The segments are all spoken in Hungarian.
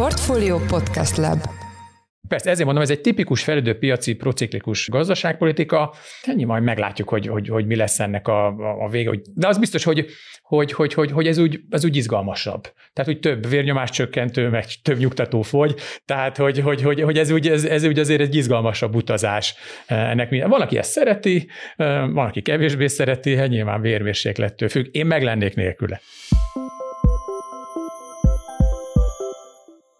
Portfolio Podcast Lab Persze, ezért mondom, ez egy tipikus fejlődő piaci prociklikus gazdaságpolitika. Ennyi majd meglátjuk, hogy, hogy, hogy mi lesz ennek a, a, a vége. De az biztos, hogy, hogy, hogy, hogy, hogy ez, úgy, ez úgy izgalmasabb. Tehát, hogy több vérnyomás csökkentő, meg több nyugtató fogy. Tehát, hogy, hogy, hogy, hogy ez, úgy, ez, ez úgy azért egy izgalmasabb utazás. Ennek minden. Van, aki ezt szereti, van, aki kevésbé szereti, hát nyilván vérmérséklettől függ. Én meg lennék nélküle.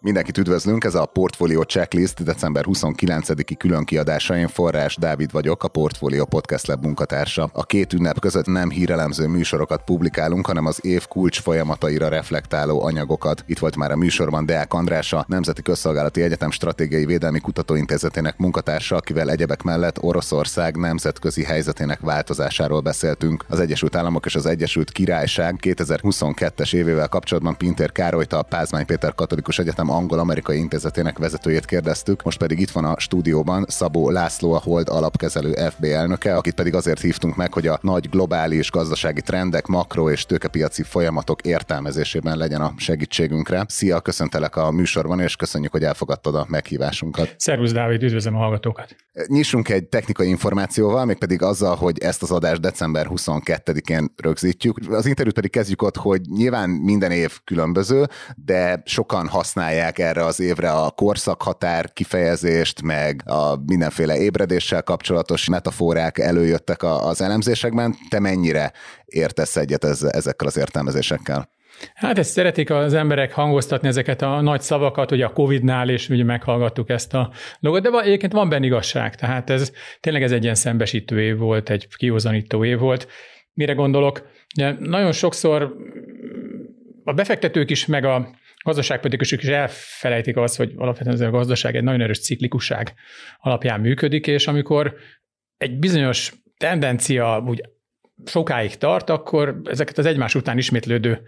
Mindenkit üdvözlünk, ez a Portfolio Checklist december 29-i külön kiadása. Én Forrás Dávid vagyok, a Portfolio Podcast Lab munkatársa. A két ünnep között nem hírelemző műsorokat publikálunk, hanem az év kulcs folyamataira reflektáló anyagokat. Itt volt már a műsorban Deák András, a Nemzeti Közszolgálati Egyetem Stratégiai Védelmi Kutatóintézetének munkatársa, akivel egyebek mellett Oroszország nemzetközi helyzetének változásáról beszéltünk. Az Egyesült Államok és az Egyesült Királyság 2022-es évével kapcsolatban Pinter Károlyta, a Pázmány Péter Katolikus Egyetem angol-amerikai intézetének vezetőjét kérdeztük, most pedig itt van a stúdióban Szabó László, a Hold alapkezelő FB elnöke, akit pedig azért hívtunk meg, hogy a nagy globális gazdasági trendek, makro és tőkepiaci folyamatok értelmezésében legyen a segítségünkre. Szia, köszöntelek a műsorban, és köszönjük, hogy elfogadtad a meghívásunkat. Szervusz, Dávid, üdvözlöm a hallgatókat. Nyissunk egy technikai információval, mégpedig azzal, hogy ezt az adást december 22-én rögzítjük. Az interjút pedig kezdjük ott, hogy nyilván minden év különböző, de sokan használják használják erre az évre a korszakhatár kifejezést, meg a mindenféle ébredéssel kapcsolatos metaforák előjöttek az elemzésekben. Te mennyire értesz egyet ezekkel az értelmezésekkel? Hát ezt szeretik az emberek hangoztatni ezeket a nagy szavakat, ugye a Covid-nál is ugye meghallgattuk ezt a dolgot, de egyébként van benne igazság, tehát ez tényleg ez egy ilyen szembesítő év volt, egy kihozanító év volt. Mire gondolok? Ugye nagyon sokszor a befektetők is, meg a gazdaságpolitikusok is elfelejtik azt, hogy alapvetően ez a gazdaság egy nagyon erős ciklikusság alapján működik, és amikor egy bizonyos tendencia úgy sokáig tart, akkor ezeket az egymás után ismétlődő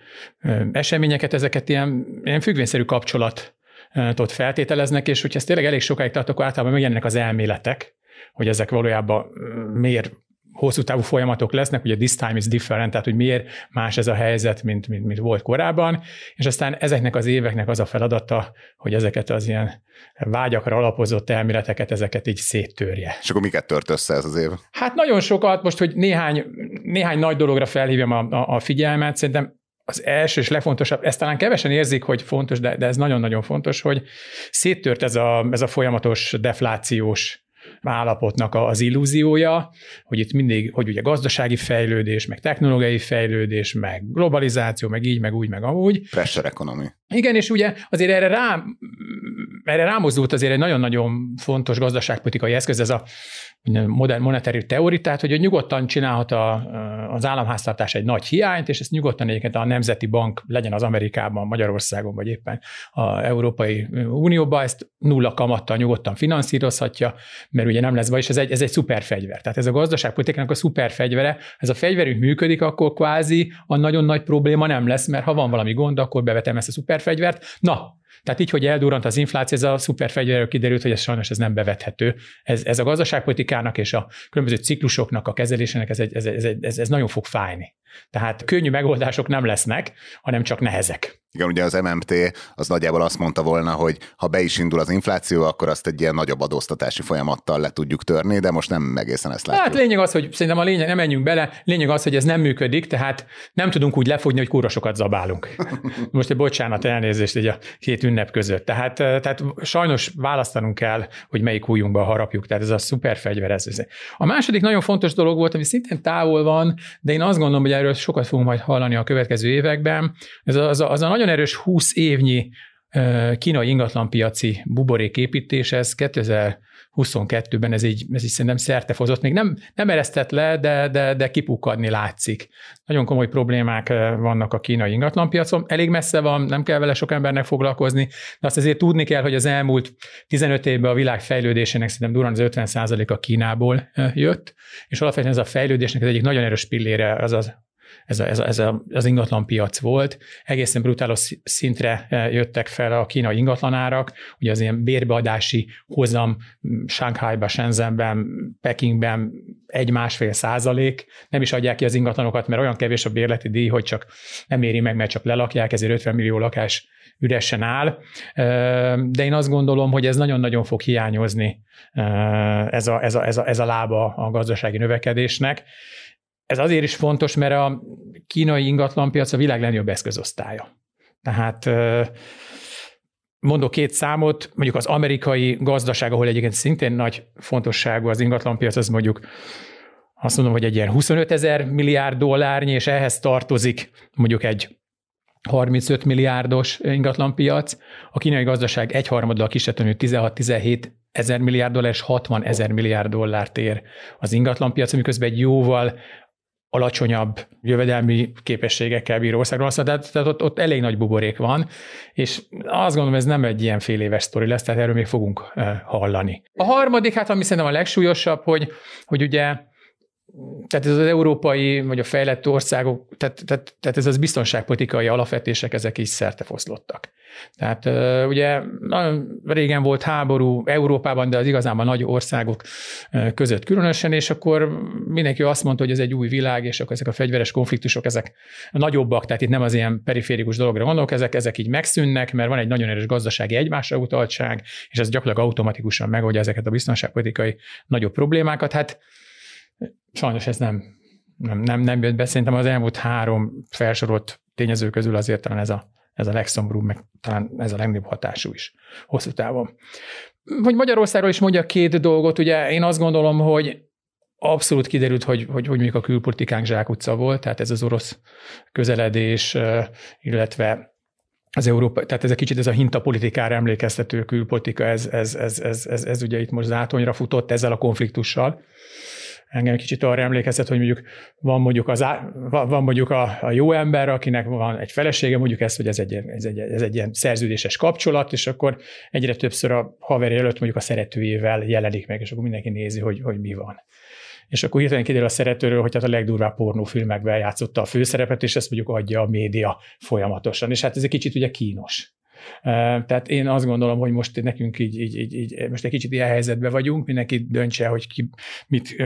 eseményeket, ezeket ilyen, ilyen függvényszerű kapcsolatot feltételeznek, és hogyha ez tényleg elég sokáig tart, akkor általában megjelennek az elméletek, hogy ezek valójában miért hosszú távú folyamatok lesznek, ugye this time is different, tehát hogy miért más ez a helyzet, mint, mint, mint volt korábban, és aztán ezeknek az éveknek az a feladata, hogy ezeket az ilyen vágyakra alapozott elméleteket, ezeket így széttörje. És akkor miket tört össze ez az év? Hát nagyon sokat, most, hogy néhány, néhány nagy dologra felhívjam a, a, a figyelmet, szerintem az első és legfontosabb, ezt talán kevesen érzik, hogy fontos, de, de ez nagyon-nagyon fontos, hogy széttört ez a, ez a folyamatos deflációs állapotnak az illúziója, hogy itt mindig, hogy ugye gazdasági fejlődés, meg technológiai fejlődés, meg globalizáció, meg így, meg úgy, meg amúgy. Pressure economy. Igen, és ugye azért erre, rá, erre rámozdult azért egy nagyon-nagyon fontos gazdaságpolitikai eszköz, ez a modern monetári teóri, tehát hogy nyugodtan csinálhat a, az államháztartás egy nagy hiányt, és ezt nyugodtan egyébként a Nemzeti Bank legyen az Amerikában, Magyarországon, vagy éppen a Európai Unióban, ezt nulla kamattal nyugodtan finanszírozhatja, mert ugye nem lesz baj, és ez egy, ez egy szuperfegyver. Tehát ez a gazdaságpolitikának a szuperfegyvere, ez a fegyverünk működik, akkor kvázi a nagyon nagy probléma nem lesz, mert ha van valami gond, akkor bevetem ezt a szuperfegyvert. Na, tehát így, hogy eldurrant az infláció, ez a szuperfegyverről kiderült, hogy ez sajnos ez nem bevethető. Ez, ez a gazdaságpolitikának és a különböző ciklusoknak a kezelésének ez, egy, ez, ez, ez, ez nagyon fog fájni. Tehát könnyű megoldások nem lesznek, hanem csak nehezek. Igen, ugye az MMT az nagyjából azt mondta volna, hogy ha be is indul az infláció, akkor azt egy ilyen nagyobb adóztatási folyamattal le tudjuk törni, de most nem egészen ezt látjuk. Hát lényeg az, hogy szerintem a lényeg, nem menjünk bele, lényeg az, hogy ez nem működik, tehát nem tudunk úgy lefogni, hogy kúra sokat zabálunk. Most egy bocsánat, elnézést így a két ünnep között. Tehát, tehát sajnos választanunk kell, hogy melyik ujjunkba harapjuk, tehát ez a szuper fegyver. Ez. A második nagyon fontos dolog volt, ami szintén távol van, de én azt gondolom, hogy erről sokat fogunk majd hallani a következő években. Ez az a, az a nagyon erős 20 évnyi kínai ingatlanpiaci buboréképítés, ez 2022-ben ez így, ez így szerintem szertefozott. Még nem, nem eresztett le, de, de, de kipukkadni látszik. Nagyon komoly problémák vannak a kínai ingatlanpiacon. Elég messze van, nem kell vele sok embernek foglalkozni, de azt azért tudni kell, hogy az elmúlt 15 évben a világ fejlődésének szerintem durán az 50 a Kínából jött, és alapvetően ez a fejlődésnek az egyik nagyon erős pillére az az ez, a, ez, a, ez a, az ingatlan piac volt. Egészen brutálos szintre e, jöttek fel a kínai ingatlanárak, ugye az ilyen bérbeadási hozam Shanghai-ban, Shenzhenben, Pekingben egy-másfél százalék, nem is adják ki az ingatlanokat, mert olyan kevés a bérleti díj, hogy csak nem éri meg, mert csak lelakják, ezért 50 millió lakás üresen áll, de én azt gondolom, hogy ez nagyon-nagyon fog hiányozni ez a, ez a, ez a, ez a lába a gazdasági növekedésnek. Ez azért is fontos, mert a kínai ingatlanpiac a világ legnagyobb eszközosztálya. Tehát mondok két számot, mondjuk az amerikai gazdaság, ahol egyébként szintén nagy fontosságú az ingatlanpiac, az mondjuk azt mondom, hogy egy ilyen 25 ezer milliárd dollárnyi, és ehhez tartozik mondjuk egy 35 milliárdos ingatlanpiac. A kínai gazdaság egyharmaddal kisetlenül 16-17 ezer milliárd dollár és 60 ezer milliárd dollárt ér az ingatlanpiac, miközben egy jóval alacsonyabb jövedelmi képességekkel bíró országról, tehát, tehát ott, ott elég nagy buborék van, és azt gondolom, ez nem egy ilyen fél éves sztori lesz, tehát erről még fogunk hallani. A harmadik, hát ami szerintem a legsúlyosabb, hogy, hogy ugye tehát ez az európai, vagy a fejlett országok, tehát, tehát, tehát ez az biztonságpolitikai alapvetések, ezek is foszlottak. Tehát ugye nagyon régen volt háború Európában, de az igazánban nagy országok között különösen, és akkor mindenki azt mondta, hogy ez egy új világ, és akkor ezek a fegyveres konfliktusok, ezek nagyobbak, tehát itt nem az ilyen periférikus dologra gondolok, ezek, ezek így megszűnnek, mert van egy nagyon erős gazdasági egymásra utaltság, és ez gyakorlatilag automatikusan megoldja ezeket a biztonságpolitikai nagyobb problémákat. Hát sajnos ez nem, nem, nem, nem jött be. Szerintem az elmúlt három felsorolt tényező közül azért talán ez a, ez a legszomorúbb, meg talán ez a legnagyobb hatású is hosszú távon. Hogy Magyarországról is mondja két dolgot, ugye én azt gondolom, hogy abszolút kiderült, hogy, hogy, hogy mondjuk a külpolitikánk zsákutca volt, tehát ez az orosz közeledés, illetve az Európa, tehát ez egy kicsit ez a hintapolitikára emlékeztető külpolitika, ez, ez, ez, ez, ez, ez ugye itt most zátonyra futott ezzel a konfliktussal engem kicsit arra emlékeztet, hogy mondjuk van mondjuk, az, van mondjuk a, a jó ember, akinek van egy felesége, mondjuk ezt, hogy ez egy, ez, egy, ez egy ilyen szerződéses kapcsolat, és akkor egyre többször a haver előtt mondjuk a szeretőjével jelenik meg, és akkor mindenki nézi, hogy, hogy mi van. És akkor hirtelen kiderül a szeretőről, hogy hát a legdurvább pornófilmekben játszotta a főszerepet, és ezt mondjuk adja a média folyamatosan. És hát ez egy kicsit ugye kínos. Tehát én azt gondolom, hogy most nekünk így, így, így, így most egy kicsit ilyen helyzetben vagyunk, mindenki döntse, hogy ki mit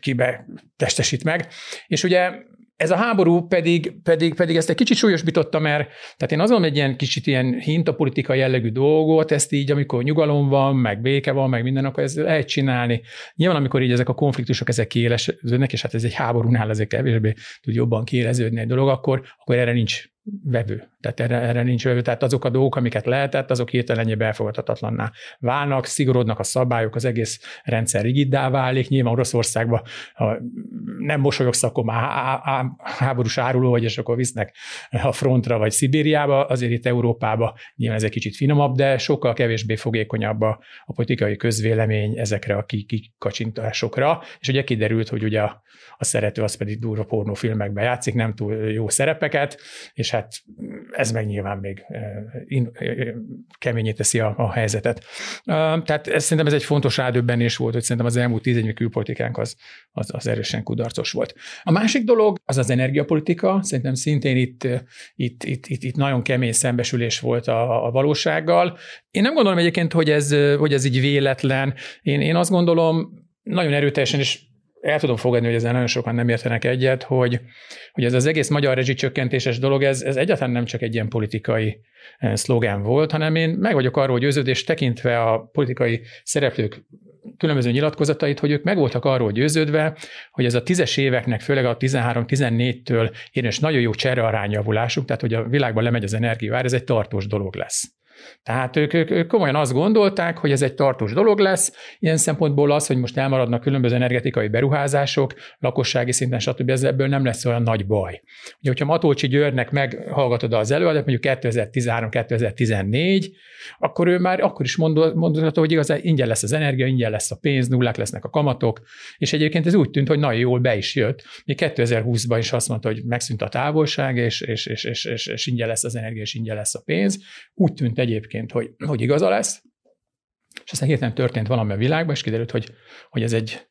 kibe testesít meg. És ugye ez a háború pedig, pedig, pedig ezt egy kicsit súlyosbította, mert tehát én azon egy ilyen kicsit ilyen hintapolitika jellegű dolgot, ezt így, amikor nyugalom van, meg béke van, meg minden, akkor ezt lehet csinálni. Nyilván, amikor így ezek a konfliktusok, ezek kiéleződnek, és hát ez egy háborúnál azért kevésbé tud jobban kiéleződni egy dolog, akkor, akkor erre nincs vevő. Tehát erre, erre nincs vevő. Tehát azok a dolgok, amiket lehetett, azok hirtelen elfogadhatatlanná válnak, szigorodnak a szabályok, az egész rendszer rigiddá válik. Nyilván Oroszországban ha nem mosolyogsz, akkor már háborús áruló vagy, és akkor visznek a frontra vagy Szibériába, azért itt Európába nyilván ez egy kicsit finomabb, de sokkal kevésbé fogékonyabb a, a politikai közvélemény ezekre a kikacsintásokra, és ugye kiderült, hogy ugye a, a szerető az pedig durva pornófilmekben játszik, nem túl jó szerepeket, és hát ez meg nyilván még keményé teszi a, a helyzetet. Tehát ez, szerintem ez egy fontos rádöbbenés volt, hogy szerintem az elmúlt tíz évnyi külpolitikánk az, az, az erősen kudarcos volt. A másik dolog az az energiapolitika, szerintem szintén itt, itt, itt, itt, itt nagyon kemény szembesülés volt a, a valósággal. Én nem gondolom egyébként, hogy ez, hogy ez így véletlen. Én, én azt gondolom, nagyon erőteljesen, és el tudom fogadni, hogy ezzel nagyon sokan nem értenek egyet, hogy, hogy ez az egész magyar rezsicsökkentéses dolog, ez, ez egyáltalán nem csak egy ilyen politikai eh, szlogán volt, hanem én meg vagyok arról győződés tekintve a politikai szereplők különböző nyilatkozatait, hogy ők meg voltak arról győződve, hogy ez a tízes éveknek, főleg a 13-14-től érős nagyon jó csere arányjavulásuk, tehát hogy a világban lemegy az energiavár, ez egy tartós dolog lesz. Tehát ők, ők, ők komolyan azt gondolták, hogy ez egy tartós dolog lesz, ilyen szempontból az, hogy most elmaradnak különböző energetikai beruházások, lakossági szinten, stb. ez ebből nem lesz olyan nagy baj. Ugye, hogyha Matolcsi Györgynek meghallgatod az előadást, mondjuk 2013-2014, akkor ő már akkor is mondható, hogy igazán ingyen lesz az energia, ingyen lesz a pénz, nullák lesznek a kamatok, és egyébként ez úgy tűnt, hogy nagyon jól be is jött. Még 2020-ban is azt mondta, hogy megszűnt a távolság, és, és, és, és, és, és ingyen lesz az energia, és ingyen lesz a pénz. Úgy tűnt egyébként, hogy, hogy igaza lesz, és aztán hirtelen történt valami a világban, és kiderült, hogy, hogy ez egy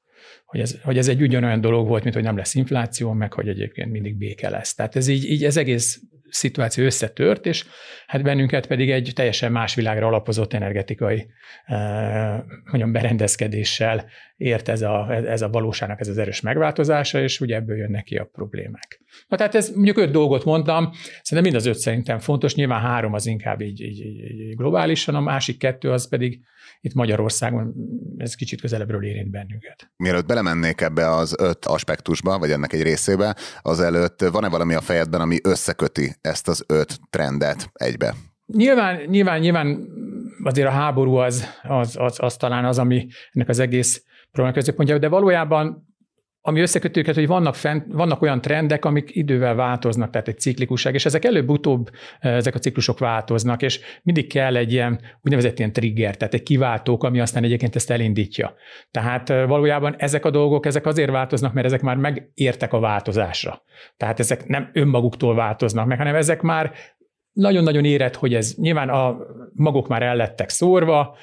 hogy ez, hogy ez egy ugyanolyan dolog volt, mint hogy nem lesz infláció, meg hogy egyébként mindig béke lesz. Tehát ez így, így ez egész szituáció összetört, és hát bennünket pedig egy teljesen más világra alapozott energetikai eh, mondjam, berendezkedéssel ért ez a, ez a valóságnak ez az erős megváltozása, és ugye ebből jönnek ki a problémák. Na tehát ez mondjuk öt dolgot mondtam, szerintem mind az öt szerintem fontos, nyilván három az inkább így, így, így globálisan, a másik kettő az pedig itt Magyarországon ez kicsit közelebbről érint bennünket. Mielőtt belemennék ebbe az öt aspektusba, vagy ennek egy részébe, azelőtt van-e valami a fejedben, ami összeköti ezt az öt trendet egybe? Nyilván, nyilván, nyilván azért a háború az, az, az, az talán az, ami ennek az egész probléma középpontja, de valójában ami összekötő őket, hogy vannak, fent, vannak olyan trendek, amik idővel változnak, tehát egy ciklikusság, és ezek előbb-utóbb ezek a ciklusok változnak, és mindig kell egy ilyen úgynevezett ilyen trigger, tehát egy kiváltók, ami aztán egyébként ezt elindítja. Tehát valójában ezek a dolgok, ezek azért változnak, mert ezek már megértek a változásra. Tehát ezek nem önmaguktól változnak meg, hanem ezek már nagyon-nagyon érett, hogy ez nyilván a magok már el lettek szórva,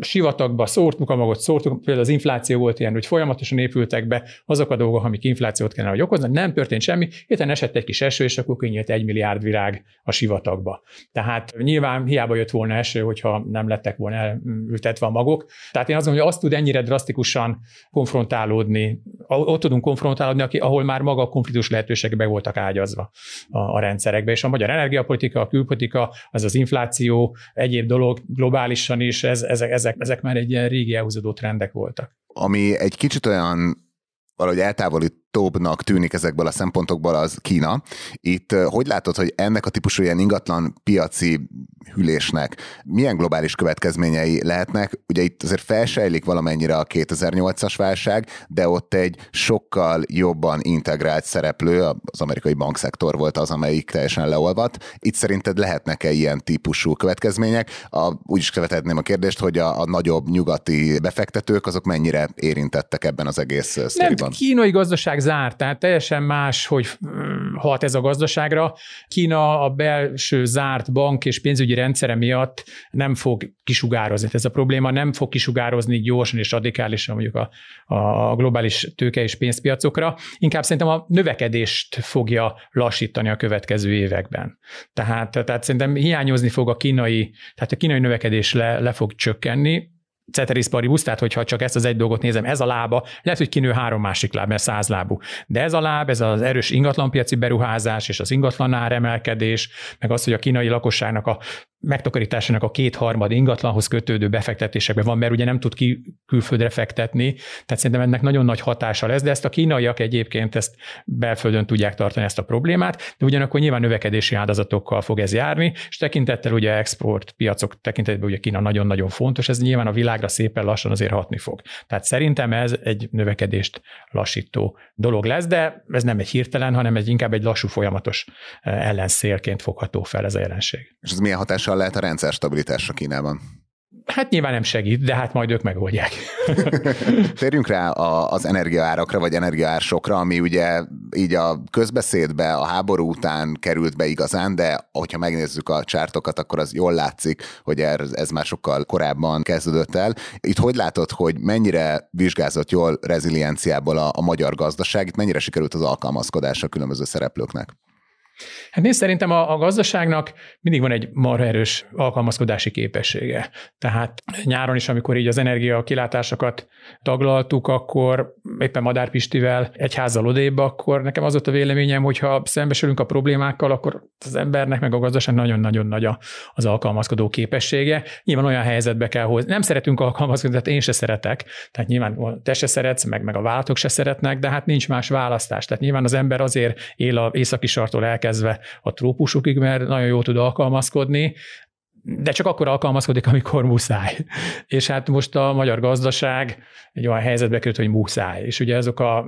sivatagba szórtuk a magot, szórtuk, például az infláció volt ilyen, hogy folyamatosan épültek be azok a dolgok, amik inflációt kellene, hogy okoznak, nem történt semmi, héten esett egy kis eső, és akkor kinyílt egy milliárd virág a sivatagba. Tehát nyilván hiába jött volna eső, hogyha nem lettek volna elültetve a magok. Tehát én azt mondom, hogy azt tud ennyire drasztikusan konfrontálódni, ott tudunk konfrontálódni, ahol már maga a konfliktus lehetőségek be voltak ágyazva a, a rendszerekbe, és a magyar energiapolitika belpolitika, a külpolitika, az az infláció, egyéb dolog globálisan is, ez, ezek, ezek, ezek már egy ilyen régi elhúzódó trendek voltak. Ami egy kicsit olyan valahogy eltávolít legutóbbnak tűnik ezekből a szempontokból az Kína. Itt hogy látod, hogy ennek a típusú ilyen ingatlan piaci hűlésnek milyen globális következményei lehetnek? Ugye itt azért felsejlik valamennyire a 2008-as válság, de ott egy sokkal jobban integrált szereplő, az amerikai bankszektor volt az, amelyik teljesen leolvadt. Itt szerinted lehetnek-e ilyen típusú következmények? A, úgy is követhetném a kérdést, hogy a, a nagyobb nyugati befektetők azok mennyire érintettek ebben az egész sztoriban? Kínai gazdaság zárt, tehát teljesen más, hogy mm, hat ez a gazdaságra. Kína a belső zárt bank és pénzügyi rendszere miatt nem fog kisugározni. Ez a probléma nem fog kisugározni gyorsan és radikálisan mondjuk a, a globális tőke és pénzpiacokra, inkább szerintem a növekedést fogja lassítani a következő években. Tehát, tehát szerintem hiányozni fog a kínai, tehát a kínai növekedés le, le fog csökkenni, ceteris paribus, tehát hogyha csak ezt az egy dolgot nézem, ez a lába, lehet, hogy kinő három másik láb, mert száz lábú. De ez a láb, ez az erős ingatlanpiaci beruházás és az ingatlan áremelkedés, meg az, hogy a kínai lakosságnak a megtakarításának a kétharmad ingatlanhoz kötődő befektetésekben van, mert ugye nem tud ki külföldre fektetni, tehát szerintem ennek nagyon nagy hatása lesz, de ezt a kínaiak egyébként ezt belföldön tudják tartani ezt a problémát, de ugyanakkor nyilván növekedési áldozatokkal fog ez járni, és tekintettel ugye export piacok tekintetben ugye Kína nagyon-nagyon fontos, ez nyilván a világra szépen lassan azért hatni fog. Tehát szerintem ez egy növekedést lassító dolog lesz, de ez nem egy hirtelen, hanem egy inkább egy lassú folyamatos eh, ellenszélként fogható fel ez a jelenség. És ez milyen hatása hatással lehet a rendszer stabilitásra Kínában? Hát nyilván nem segít, de hát majd ők megoldják. Térjünk rá az energiaárakra, vagy energiaársokra, ami ugye így a közbeszédbe a háború után került be igazán, de hogyha megnézzük a csártokat, akkor az jól látszik, hogy ez, ez már sokkal korábban kezdődött el. Itt hogy látod, hogy mennyire vizsgázott jól rezilienciából a, a magyar gazdaság, itt mennyire sikerült az alkalmazkodás a különböző szereplőknek? Hát nézd, szerintem a, a gazdaságnak mindig van egy marha erős alkalmazkodási képessége. Tehát nyáron is, amikor így az energia kilátásokat taglaltuk, akkor éppen Madár Pistivel egy házzal odébb, akkor nekem az volt a véleményem, hogyha szembesülünk a problémákkal, akkor az embernek meg a gazdaság nagyon-nagyon nagy az alkalmazkodó képessége. Nyilván olyan helyzetbe kell hozni. Nem szeretünk alkalmazkodni, tehát én se szeretek, tehát nyilván te se szeretsz, meg, meg a váltok se szeretnek, de hát nincs más választás. Tehát nyilván az ember azért él a északi sartól elkezdve a trópusokig, mert nagyon jól tud alkalmazkodni, de csak akkor alkalmazkodik, amikor muszáj. És hát most a magyar gazdaság egy olyan helyzetbe került, hogy muszáj. És ugye azok a,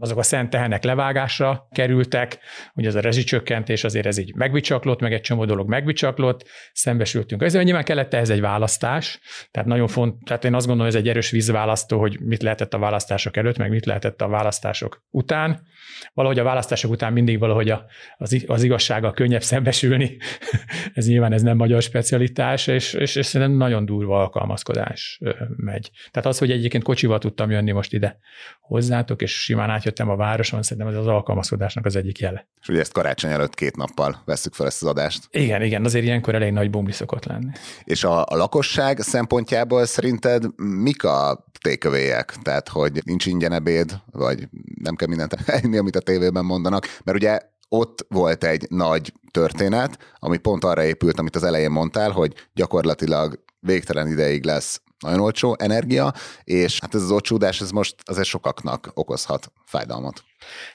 azok a szent tehenek levágásra kerültek, ugye ez a rezsicsökkentés azért ez így megbicsaklott, meg egy csomó dolog megbicsaklott, szembesültünk. Ezzel nyilván kellett ehhez egy választás, tehát nagyon font, tehát én azt gondolom, ez egy erős vízválasztó, hogy mit lehetett a választások előtt, meg mit lehetett a választások után. Valahogy a választások után mindig valahogy a, az, az igazsággal könnyebb szembesülni. ez nyilván ez nem magyar specialitás, és, és, és szerintem nagyon durva alkalmazkodás megy. Tehát az, hogy egyébként kocsival tudtam jönni most ide hozzátok, és simán átjött működtem a városon, szerintem ez az alkalmazkodásnak az egyik jele. És ugye ezt karácsony előtt két nappal veszük fel ezt az adást. Igen, igen, azért ilyenkor elég nagy bombi szokott lenni. És a, a lakosság szempontjából szerinted mik a tékövélyek? Tehát, hogy nincs ingyen ebéd, vagy nem kell mindent enni, amit a tévében mondanak, mert ugye ott volt egy nagy történet, ami pont arra épült, amit az elején mondtál, hogy gyakorlatilag végtelen ideig lesz nagyon olcsó energia, és hát ez az olcsódás, ez most azért sokaknak okozhat fájdalmat.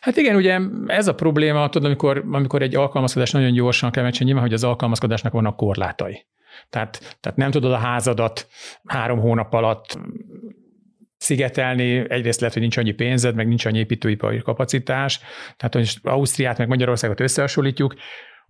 Hát igen, ugye ez a probléma, tudod, amikor, amikor egy alkalmazkodás nagyon gyorsan kell megcsinálni, nyilván, hogy az alkalmazkodásnak vannak korlátai. Tehát, tehát nem tudod a házadat három hónap alatt szigetelni, egyrészt lehet, hogy nincs annyi pénzed, meg nincs annyi építőipari kapacitás, tehát hogy Ausztriát meg Magyarországot összehasonlítjuk,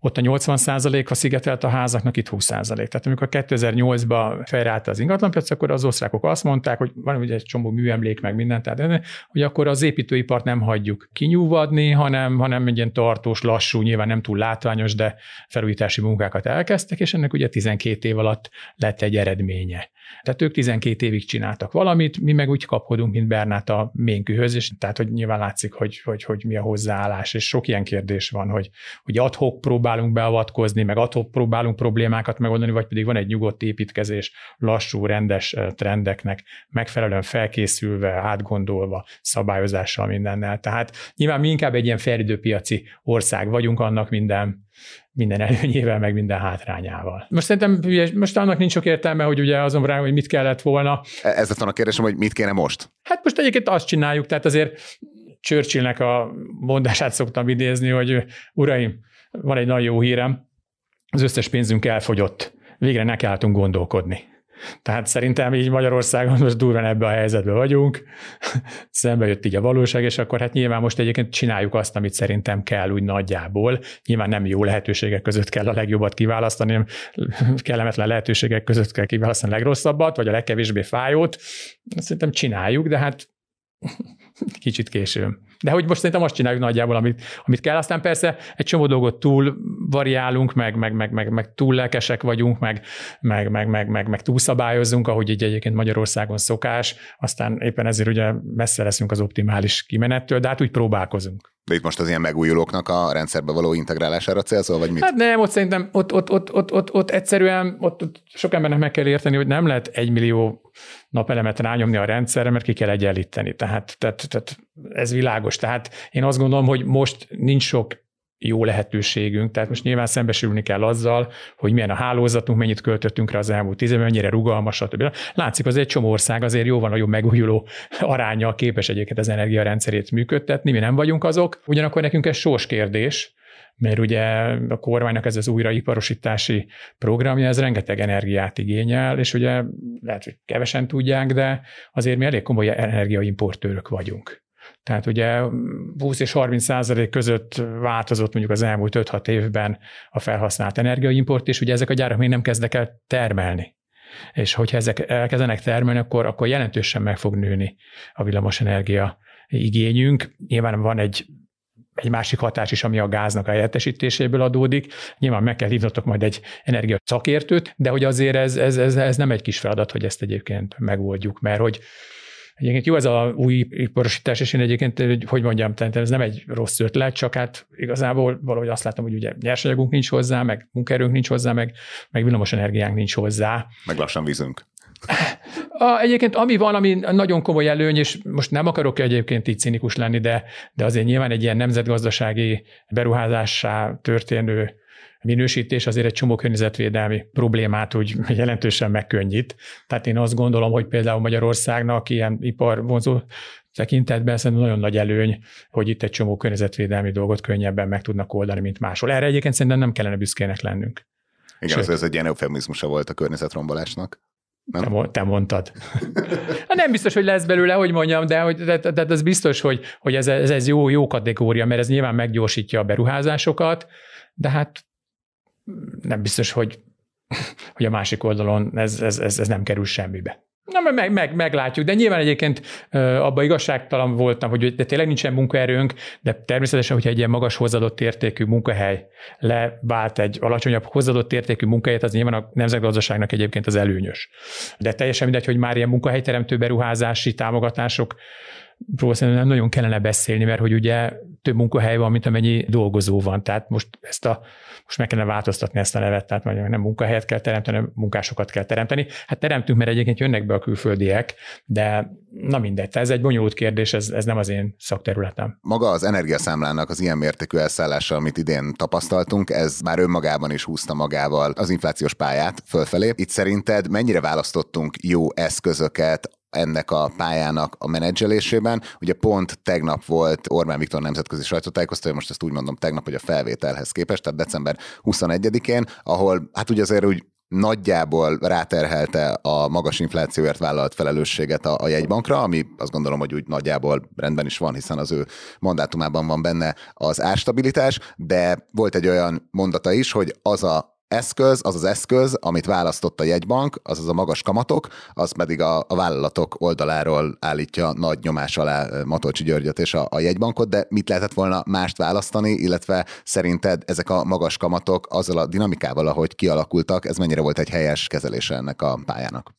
ott a 80% a szigetelt a házaknak, itt 20% Tehát amikor 2008-ban felreállt az ingatlanpiac, akkor az osztrákok azt mondták, hogy van ugye egy csomó műemlék, meg minden, tehát hogy akkor az építőipart nem hagyjuk kinyúvadni, hanem, hanem egy ilyen tartós, lassú, nyilván nem túl látványos, de felújítási munkákat elkezdtek, és ennek ugye 12 év alatt lett egy eredménye. Tehát ők 12 évig csináltak valamit, mi meg úgy kapkodunk, mint Bernát a ménkühöz, és tehát, hogy nyilván látszik, hogy, hogy, hogy mi a hozzáállás, és sok ilyen kérdés van, hogy, hogy adhok próbálunk beavatkozni, meg adhok próbálunk problémákat megoldani, vagy pedig van egy nyugodt építkezés, lassú, rendes eh, trendeknek, megfelelően felkészülve, átgondolva, szabályozással mindennel. Tehát nyilván mi inkább egy ilyen felidőpiaci ország vagyunk, annak minden minden előnyével, meg minden hátrányával. Most szerintem most annak nincs sok értelme, hogy ugye azon rá, hogy mit kellett volna. Ez lett a kérdésem, hogy mit kéne most? Hát most egyébként azt csináljuk, tehát azért Churchillnek a mondását szoktam idézni, hogy uraim, van egy nagyon jó hírem, az összes pénzünk elfogyott, végre nekiálltunk gondolkodni. Tehát szerintem így Magyarországon most durván ebbe a helyzetbe vagyunk, szembe jött így a valóság, és akkor hát nyilván most egyébként csináljuk azt, amit szerintem kell úgy nagyjából. Nyilván nem jó lehetőségek között kell a legjobbat kiválasztani, hanem kellemetlen lehetőségek között kell kiválasztani a legrosszabbat, vagy a legkevésbé fájót. Szerintem csináljuk, de hát kicsit későn. De hogy most szerintem azt csináljuk nagyjából, amit, amit kell. Aztán persze egy csomó dolgot túl variálunk, meg, meg, meg, meg, meg túl lelkesek vagyunk, meg, meg, meg, meg, meg, meg túlszabályozunk, ahogy így egyébként Magyarországon szokás. Aztán éppen ezért ugye messze leszünk az optimális kimenettől, de hát úgy próbálkozunk. De itt most az ilyen megújulóknak a rendszerbe való integrálására célszol, vagy mit? Hát nem, ott szerintem ott, ott, ott, ott, ott, ott egyszerűen ott, ott sok embernek meg kell érteni, hogy nem lehet egy millió napelemet rányomni a rendszerre, mert ki kell egyenlíteni. Tehát, tehát, tehát ez világos. Tehát én azt gondolom, hogy most nincs sok jó lehetőségünk, tehát most nyilván szembesülni kell azzal, hogy milyen a hálózatunk, mennyit költöttünk rá az elmúlt tíz évben, mennyire rugalmas, stb. Látszik, az egy csomó ország azért jóval nagyobb megújuló aránya képes egyébként az energiarendszerét működtetni, mi nem vagyunk azok. Ugyanakkor nekünk ez sós kérdés, mert ugye a kormánynak ez az újraiparosítási programja, ez rengeteg energiát igényel, és ugye lehet, hogy kevesen tudják, de azért mi elég komoly energiaimportőrök vagyunk. Tehát ugye 20 és 30 százalék között változott mondjuk az elmúlt 5-6 évben a felhasznált energiaimport, és ugye ezek a gyárak még nem kezdek el termelni. És hogyha ezek elkezdenek termelni, akkor, akkor jelentősen meg fog nőni a villamosenergia igényünk. Nyilván van egy egy másik hatás is, ami a gáznak a helyettesítéséből adódik. Nyilván meg kell hívnotok majd egy energia szakértőt, de hogy azért ez, ez, ez, ez nem egy kis feladat, hogy ezt egyébként megoldjuk, mert hogy Egyébként jó ez a új iparosítás, és én egyébként, hogy, mondjam, tehát ez nem egy rossz ötlet, csak hát igazából valahogy azt látom, hogy ugye nyersanyagunk nincs hozzá, meg munkaerőnk nincs hozzá, meg, meg villamos energiánk nincs hozzá. Meg lassan vízünk. A, egyébként ami van, ami nagyon komoly előny, és most nem akarok egyébként így cinikus lenni, de, de azért nyilván egy ilyen nemzetgazdasági beruházássá történő minősítés azért egy csomó környezetvédelmi problémát úgy jelentősen megkönnyít. Tehát én azt gondolom, hogy például Magyarországnak ilyen iparvonzó tekintetben szerintem nagyon nagy előny, hogy itt egy csomó környezetvédelmi dolgot könnyebben meg tudnak oldani, mint máshol. Erre egyébként szerintem nem kellene büszkének lennünk. Igen, Sőt, ez egy ilyen eufemizmusa volt a környezetrombolásnak. Nem? Te, te mondtad. Hát nem biztos, hogy lesz belőle, hogy mondjam, de, hogy, de, de, de ez biztos, hogy, hogy ez, ez, ez jó, jó kategória, mert ez nyilván meggyorsítja a beruházásokat, de hát nem biztos, hogy, hogy a másik oldalon ez, ez, ez, ez nem kerül semmibe. Na, meg, meg, meglátjuk, de nyilván egyébként abban igazságtalan voltam, hogy de tényleg nincsen munkaerőnk, de természetesen, hogyha egy ilyen magas hozzáadott értékű munkahely levált egy alacsonyabb hozzáadott értékű munkahelyet, az nyilván a nemzetgazdaságnak egyébként az előnyös. De teljesen mindegy, hogy már ilyen munkahelyteremtő beruházási támogatások nem nagyon kellene beszélni, mert hogy ugye több munkahely van, mint amennyi dolgozó van. Tehát most ezt a, most meg kellene változtatni ezt a nevet, tehát nem munkahelyet kell teremteni, hanem munkásokat kell teremteni. Hát teremtünk, mert egyébként jönnek be a külföldiek, de na mindegy, ez egy bonyolult kérdés, ez, ez nem az én szakterületem. Maga az energiaszámlának az ilyen mértékű elszállása, amit idén tapasztaltunk, ez már önmagában is húzta magával az inflációs pályát fölfelé. Itt szerinted mennyire választottunk jó eszközöket ennek a pályának a menedzselésében. Ugye pont tegnap volt Orbán Viktor nemzetközi sajtótájékoztató, most ezt úgy mondom tegnap, hogy a felvételhez képest, tehát december 21-én, ahol hát ugye azért úgy nagyjából ráterhelte a magas inflációért vállalt felelősséget a, a jegybankra, ami azt gondolom, hogy úgy nagyjából rendben is van, hiszen az ő mandátumában van benne az árstabilitás, de volt egy olyan mondata is, hogy az a eszköz, az az eszköz, amit választott a jegybank, az az a magas kamatok, az pedig a, a vállalatok oldaláról állítja nagy nyomás alá Matolcsi Györgyöt és a, a jegybankot, de mit lehetett volna mást választani, illetve szerinted ezek a magas kamatok azzal a dinamikával, ahogy kialakultak, ez mennyire volt egy helyes kezelése ennek a pályának?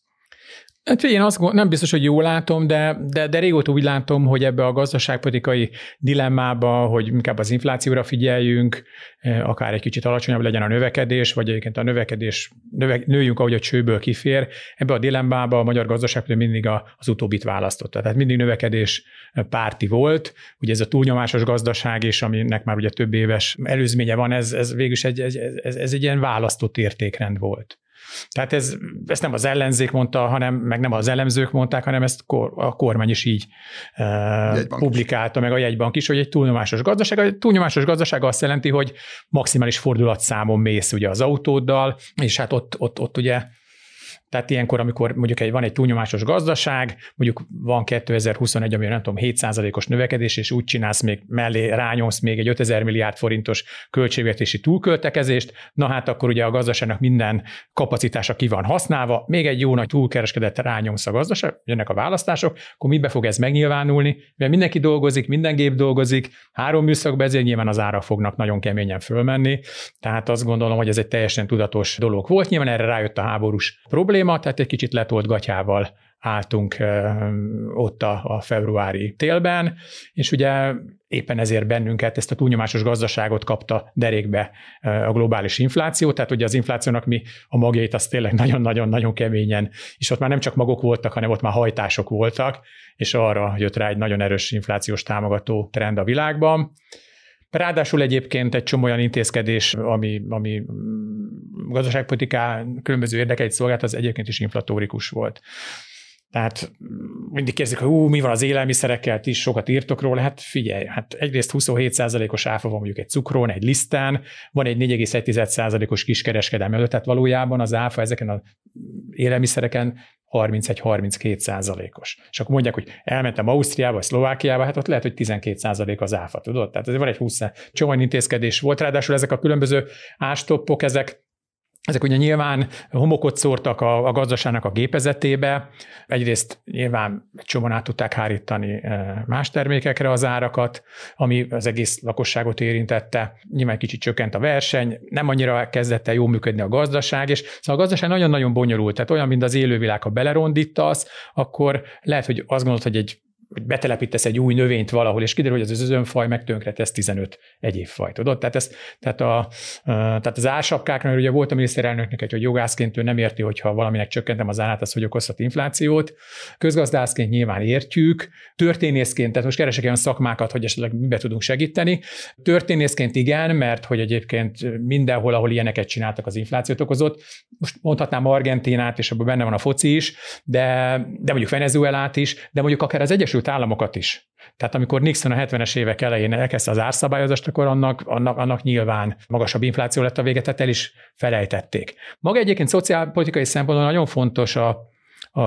Hát én azt nem biztos, hogy jól látom, de, de, de régóta úgy látom, hogy ebbe a gazdaságpolitikai dilemmába, hogy inkább az inflációra figyeljünk, eh, akár egy kicsit alacsonyabb legyen a növekedés, vagy egyébként a növekedés, növe, nőjünk, ahogy a csőből kifér. Ebbe a dilemmába a magyar gazdaság mindig az utóbbit választotta. Tehát mindig növekedés párti volt. Ugye ez a túlnyomásos gazdaság is, aminek már ugye több éves előzménye van, ez, ez végül egy, ez, ez, ez egy ilyen választott értékrend volt. Tehát ez, ezt nem az ellenzék mondta, hanem meg nem az elemzők mondták, hanem ezt a kormány is így uh, publikálta, is. meg a jegybank is, hogy egy túlnyomásos gazdaság. A túlnyomásos gazdaság azt jelenti, hogy maximális fordulatszámon mész ugye az autóddal, és hát ott, ott, ott ugye tehát ilyenkor, amikor mondjuk egy, van egy túlnyomásos gazdaság, mondjuk van 2021, ami nem tudom, 7%-os növekedés, és úgy csinálsz még mellé, rányomsz még egy 5000 milliárd forintos költségvetési túlköltekezést, na hát akkor ugye a gazdaságnak minden kapacitása ki van használva, még egy jó nagy túlkereskedett rányomsz a gazdaság, jönnek a választások, akkor mibe fog ez megnyilvánulni? Mert mindenki dolgozik, minden gép dolgozik, három műszakban ezért nyilván az árak fognak nagyon keményen fölmenni, tehát azt gondolom, hogy ez egy teljesen tudatos dolog volt. Nyilván erre rájött a háborús probléma, probléma, tehát egy kicsit letolt gatyával álltunk ott a, a februári télben, és ugye éppen ezért bennünket, ezt a túlnyomásos gazdaságot kapta derékbe a globális infláció, tehát ugye az inflációnak mi a magjait az tényleg nagyon-nagyon-nagyon keményen, és ott már nem csak magok voltak, hanem ott már hajtások voltak, és arra jött rá egy nagyon erős inflációs támogató trend a világban. Ráadásul egyébként egy csomó olyan intézkedés, ami, ami gazdaságpolitiká különböző érdekeit szolgált, az egyébként is inflatórikus volt. Tehát mindig kérdezik, hogy ú, mi van az élelmiszerekkel, ti is sokat írtok róla. Hát figyelj, hát egyrészt 27%-os áfa van mondjuk egy cukrón, egy lisztán, van egy 4,1%-os kiskereskedelmi előtt, tehát valójában az áfa ezeken az élelmiszereken 31-32 százalékos. És akkor mondják, hogy elmentem Ausztriába, vagy Szlovákiába, hát ott lehet, hogy 12 százalék az áfa, tudod? Tehát ez van egy 20 csomó intézkedés volt, ráadásul ezek a különböző ástoppok, ezek ezek ugye nyilván homokot szórtak a, a gazdaságnak a gépezetébe, egyrészt nyilván csomóan át tudták hárítani eh, más termékekre az árakat, ami az egész lakosságot érintette, nyilván kicsit csökkent a verseny, nem annyira kezdett el jól működni a gazdaság, és szóval a gazdaság nagyon-nagyon bonyolult, tehát olyan, mint az élővilág, ha belerondítasz, akkor lehet, hogy azt gondolod, hogy egy hogy betelepítesz egy új növényt valahol, és kiderül, hogy az özönfaj meg tesz 15 egyéb faj, tudod? Tehát, ez, tehát, a, tehát az ársapkáknál ugye volt a miniszterelnöknek egy, hogy jogászként ő nem érti, hogyha valaminek csökkentem az árát, az hogy okozhat inflációt. Közgazdászként nyilván értjük, történészként, tehát most keresek olyan szakmákat, hogy esetleg mibe tudunk segíteni. Történészként igen, mert hogy egyébként mindenhol, ahol ilyeneket csináltak, az inflációt okozott. Most mondhatnám Argentinát, és abban benne van a foci is, de, de mondjuk Venezuelát is, de mondjuk akár az Egyesült Egyesült Államokat is. Tehát amikor Nixon a 70-es évek elején elkezdte az árszabályozást, akkor annak, annak, annak nyilván magasabb infláció lett a vége, tehát el is felejtették. Maga egyébként szociálpolitikai szempontból nagyon fontos a, a,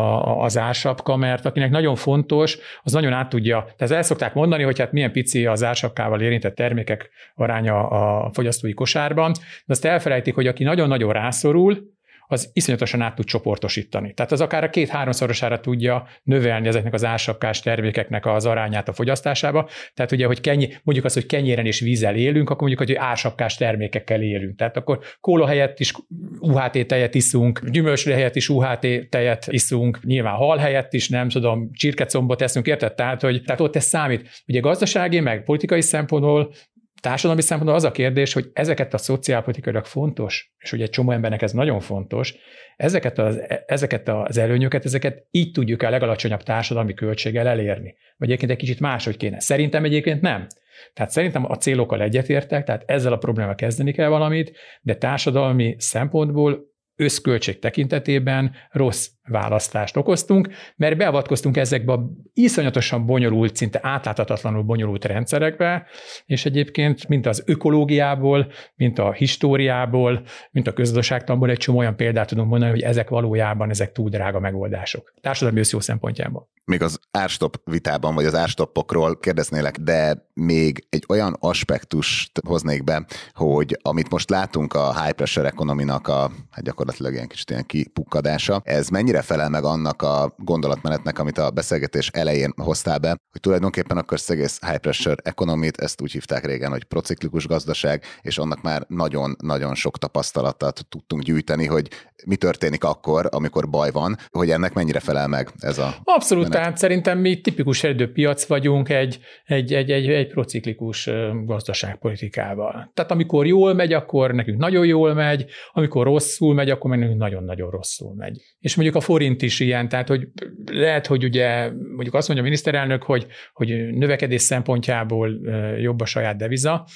az ársapka, mert akinek nagyon fontos, az nagyon át tudja. Tehát el szokták mondani, hogy hát milyen pici az ársapkával érintett termékek aránya a fogyasztói kosárban, de azt elfelejtik, hogy aki nagyon-nagyon rászorul, az iszonyatosan át tud csoportosítani. Tehát az akár a két-háromszorosára tudja növelni ezeknek az ásapkás termékeknek az arányát a fogyasztásába. Tehát ugye, hogy kennyi, mondjuk azt, hogy kenyéren és vízzel élünk, akkor mondjuk, hogy ásapkás termékekkel élünk. Tehát akkor kóla helyett is UHT tejet iszunk, gyümölcsre helyett is UHT tejet iszunk, nyilván hal helyett is, nem tudom, csirkecombot eszünk, érted? Tehát, hogy tehát ott ez számít. Ugye gazdasági, meg politikai szempontból társadalmi szempontból az a kérdés, hogy ezeket a szociálpolitikailag fontos, és ugye egy csomó embernek ez nagyon fontos, ezeket az, ezeket az előnyöket, ezeket így tudjuk el legalacsonyabb társadalmi költséggel elérni. Vagy egyébként egy kicsit máshogy kéne. Szerintem egyébként nem. Tehát szerintem a célokkal egyetértek, tehát ezzel a problémával kezdeni kell valamit, de társadalmi szempontból összköltség tekintetében rossz választást okoztunk, mert beavatkoztunk ezekbe a iszonyatosan bonyolult, szinte átláthatatlanul bonyolult rendszerekbe, és egyébként mint az ökológiából, mint a históriából, mint a közgazdaságtanból egy csomó olyan példát tudunk mondani, hogy ezek valójában ezek túl drága megoldások. Társadalmi összjó szempontjából. Még az árstop vitában, vagy az árstoppokról kérdeznélek, de még egy olyan aspektust hoznék be, hogy amit most látunk a high pressure economy-nak a hát gyakorlatilag ilyen kicsit ilyen kipukkadása, ez mennyire mennyire felel meg annak a gondolatmenetnek, amit a beszélgetés elején hoztál be, hogy tulajdonképpen akkor az egész high pressure economy ezt úgy hívták régen, hogy prociklikus gazdaság, és annak már nagyon-nagyon sok tapasztalatot tudtunk gyűjteni, hogy mi történik akkor, amikor baj van, hogy ennek mennyire felel meg ez a Abszolút, menet. tehát szerintem mi tipikus piac vagyunk egy, egy, egy, egy, egy prociklikus gazdaságpolitikával. Tehát amikor jól megy, akkor nekünk nagyon jól megy, amikor rosszul megy, akkor nekünk nagyon-nagyon rosszul megy. És mondjuk a forint is ilyen, tehát hogy lehet, hogy ugye mondjuk azt mondja a miniszterelnök, hogy, hogy növekedés szempontjából jobb a saját deviza.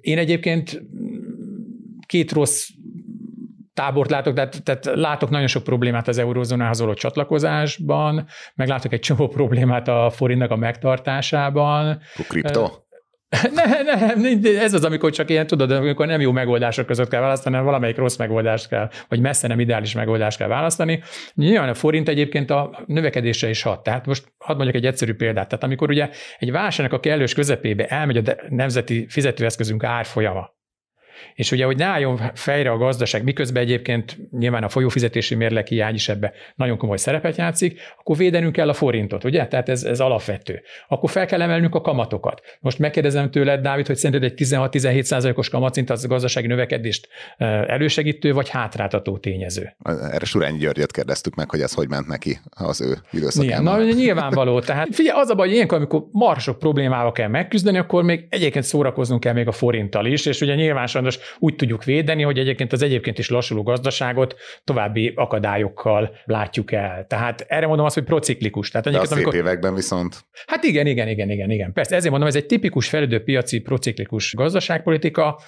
Én egyébként két rossz tábort látok, tehát, tehát látok nagyon sok problémát az eurózónához való csatlakozásban, meg látok egy csomó problémát a forintnak a megtartásában. A kripto? Nem, nem, ez az, amikor csak ilyen, tudod, amikor nem jó megoldások között kell választani, hanem valamelyik rossz megoldást kell, vagy messze nem ideális megoldást kell választani. Nyilván a forint egyébként a növekedésre is hat. Tehát most hadd mondjak egy egyszerű példát. Tehát amikor ugye egy válságnak a kellős közepébe elmegy a nemzeti fizetőeszközünk árfolyama, és ugye, hogy ne álljon fejre a gazdaság, miközben egyébként nyilván a folyófizetési mérleg hiány is ebbe nagyon komoly szerepet játszik, akkor védenünk kell a forintot, ugye? Tehát ez, ez alapvető. Akkor fel kell emelnünk a kamatokat. Most megkérdezem tőled, Dávid, hogy szerinted egy 16-17 százalékos kamatszint az a gazdasági növekedést elősegítő vagy hátráltató tényező? Erre Surányi Györgyöt kérdeztük meg, hogy ez hogy ment neki az ő időszakában. Igen, na, nyilvánvaló. Tehát figyelj, az a baj, hogy ilyenkor, amikor marsok problémával kell megküzdeni, akkor még egyébként szórakoznunk kell még a forinttal is, és ugye nyilván sajnos úgy tudjuk védeni, hogy egyébként az egyébként is lassuló gazdaságot további akadályokkal látjuk el. Tehát erre mondom azt, hogy prociklikus. Tehát De a szép amikor... években viszont. Hát igen, igen, igen, igen, igen. Persze, ezért mondom, ez egy tipikus fejlődő piaci prociklikus gazdaságpolitika,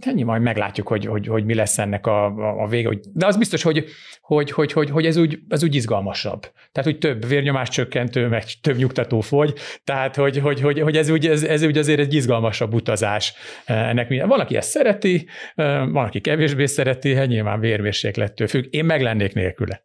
ennyi majd meglátjuk, hogy, hogy, hogy mi lesz ennek a, a, a vége. De az biztos, hogy, hogy, hogy, hogy, hogy ez, úgy, ez úgy izgalmasabb. Tehát, hogy több vérnyomás csökkentő, meg több nyugtató fogy, tehát, hogy, hogy, hogy, hogy ez, úgy, ez, ez úgy azért egy izgalmasabb utazás. Ennek minden. Van, aki ezt szereti, van, aki kevésbé szereti, hát nyilván vérmérséklettől függ. Én meg lennék nélküle.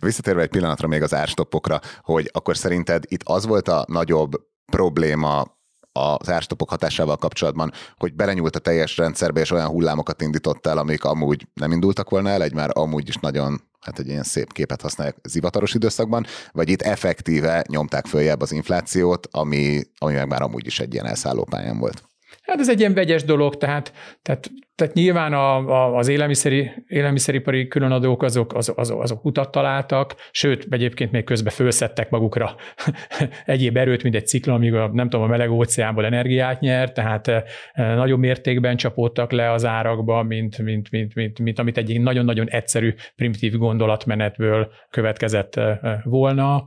Visszatérve egy pillanatra még az árstoppokra, hogy akkor szerinted itt az volt a nagyobb probléma az árstopok hatásával kapcsolatban, hogy belenyúlt a teljes rendszerbe, és olyan hullámokat indított el, amik amúgy nem indultak volna el, egy már amúgy is nagyon hát egy ilyen szép képet használják zivataros időszakban, vagy itt effektíve nyomták följebb az inflációt, ami, ami meg már amúgy is egy ilyen elszálló pályán volt. Hát ez egy ilyen vegyes dolog, tehát, tehát, tehát nyilván a, a, az élelmiszeri, élelmiszeripari különadók azok, azok, azok, azok utat találtak, sőt, egyébként még közben fölszedtek magukra egyéb erőt, mint egy ciklon, amíg a, nem tudom, a meleg óceánból energiát nyert, tehát e, nagyobb mértékben csapódtak le az árakba, mint, mint, mint, mint, mint amit egy nagyon-nagyon egyszerű, primitív gondolatmenetből következett e, volna.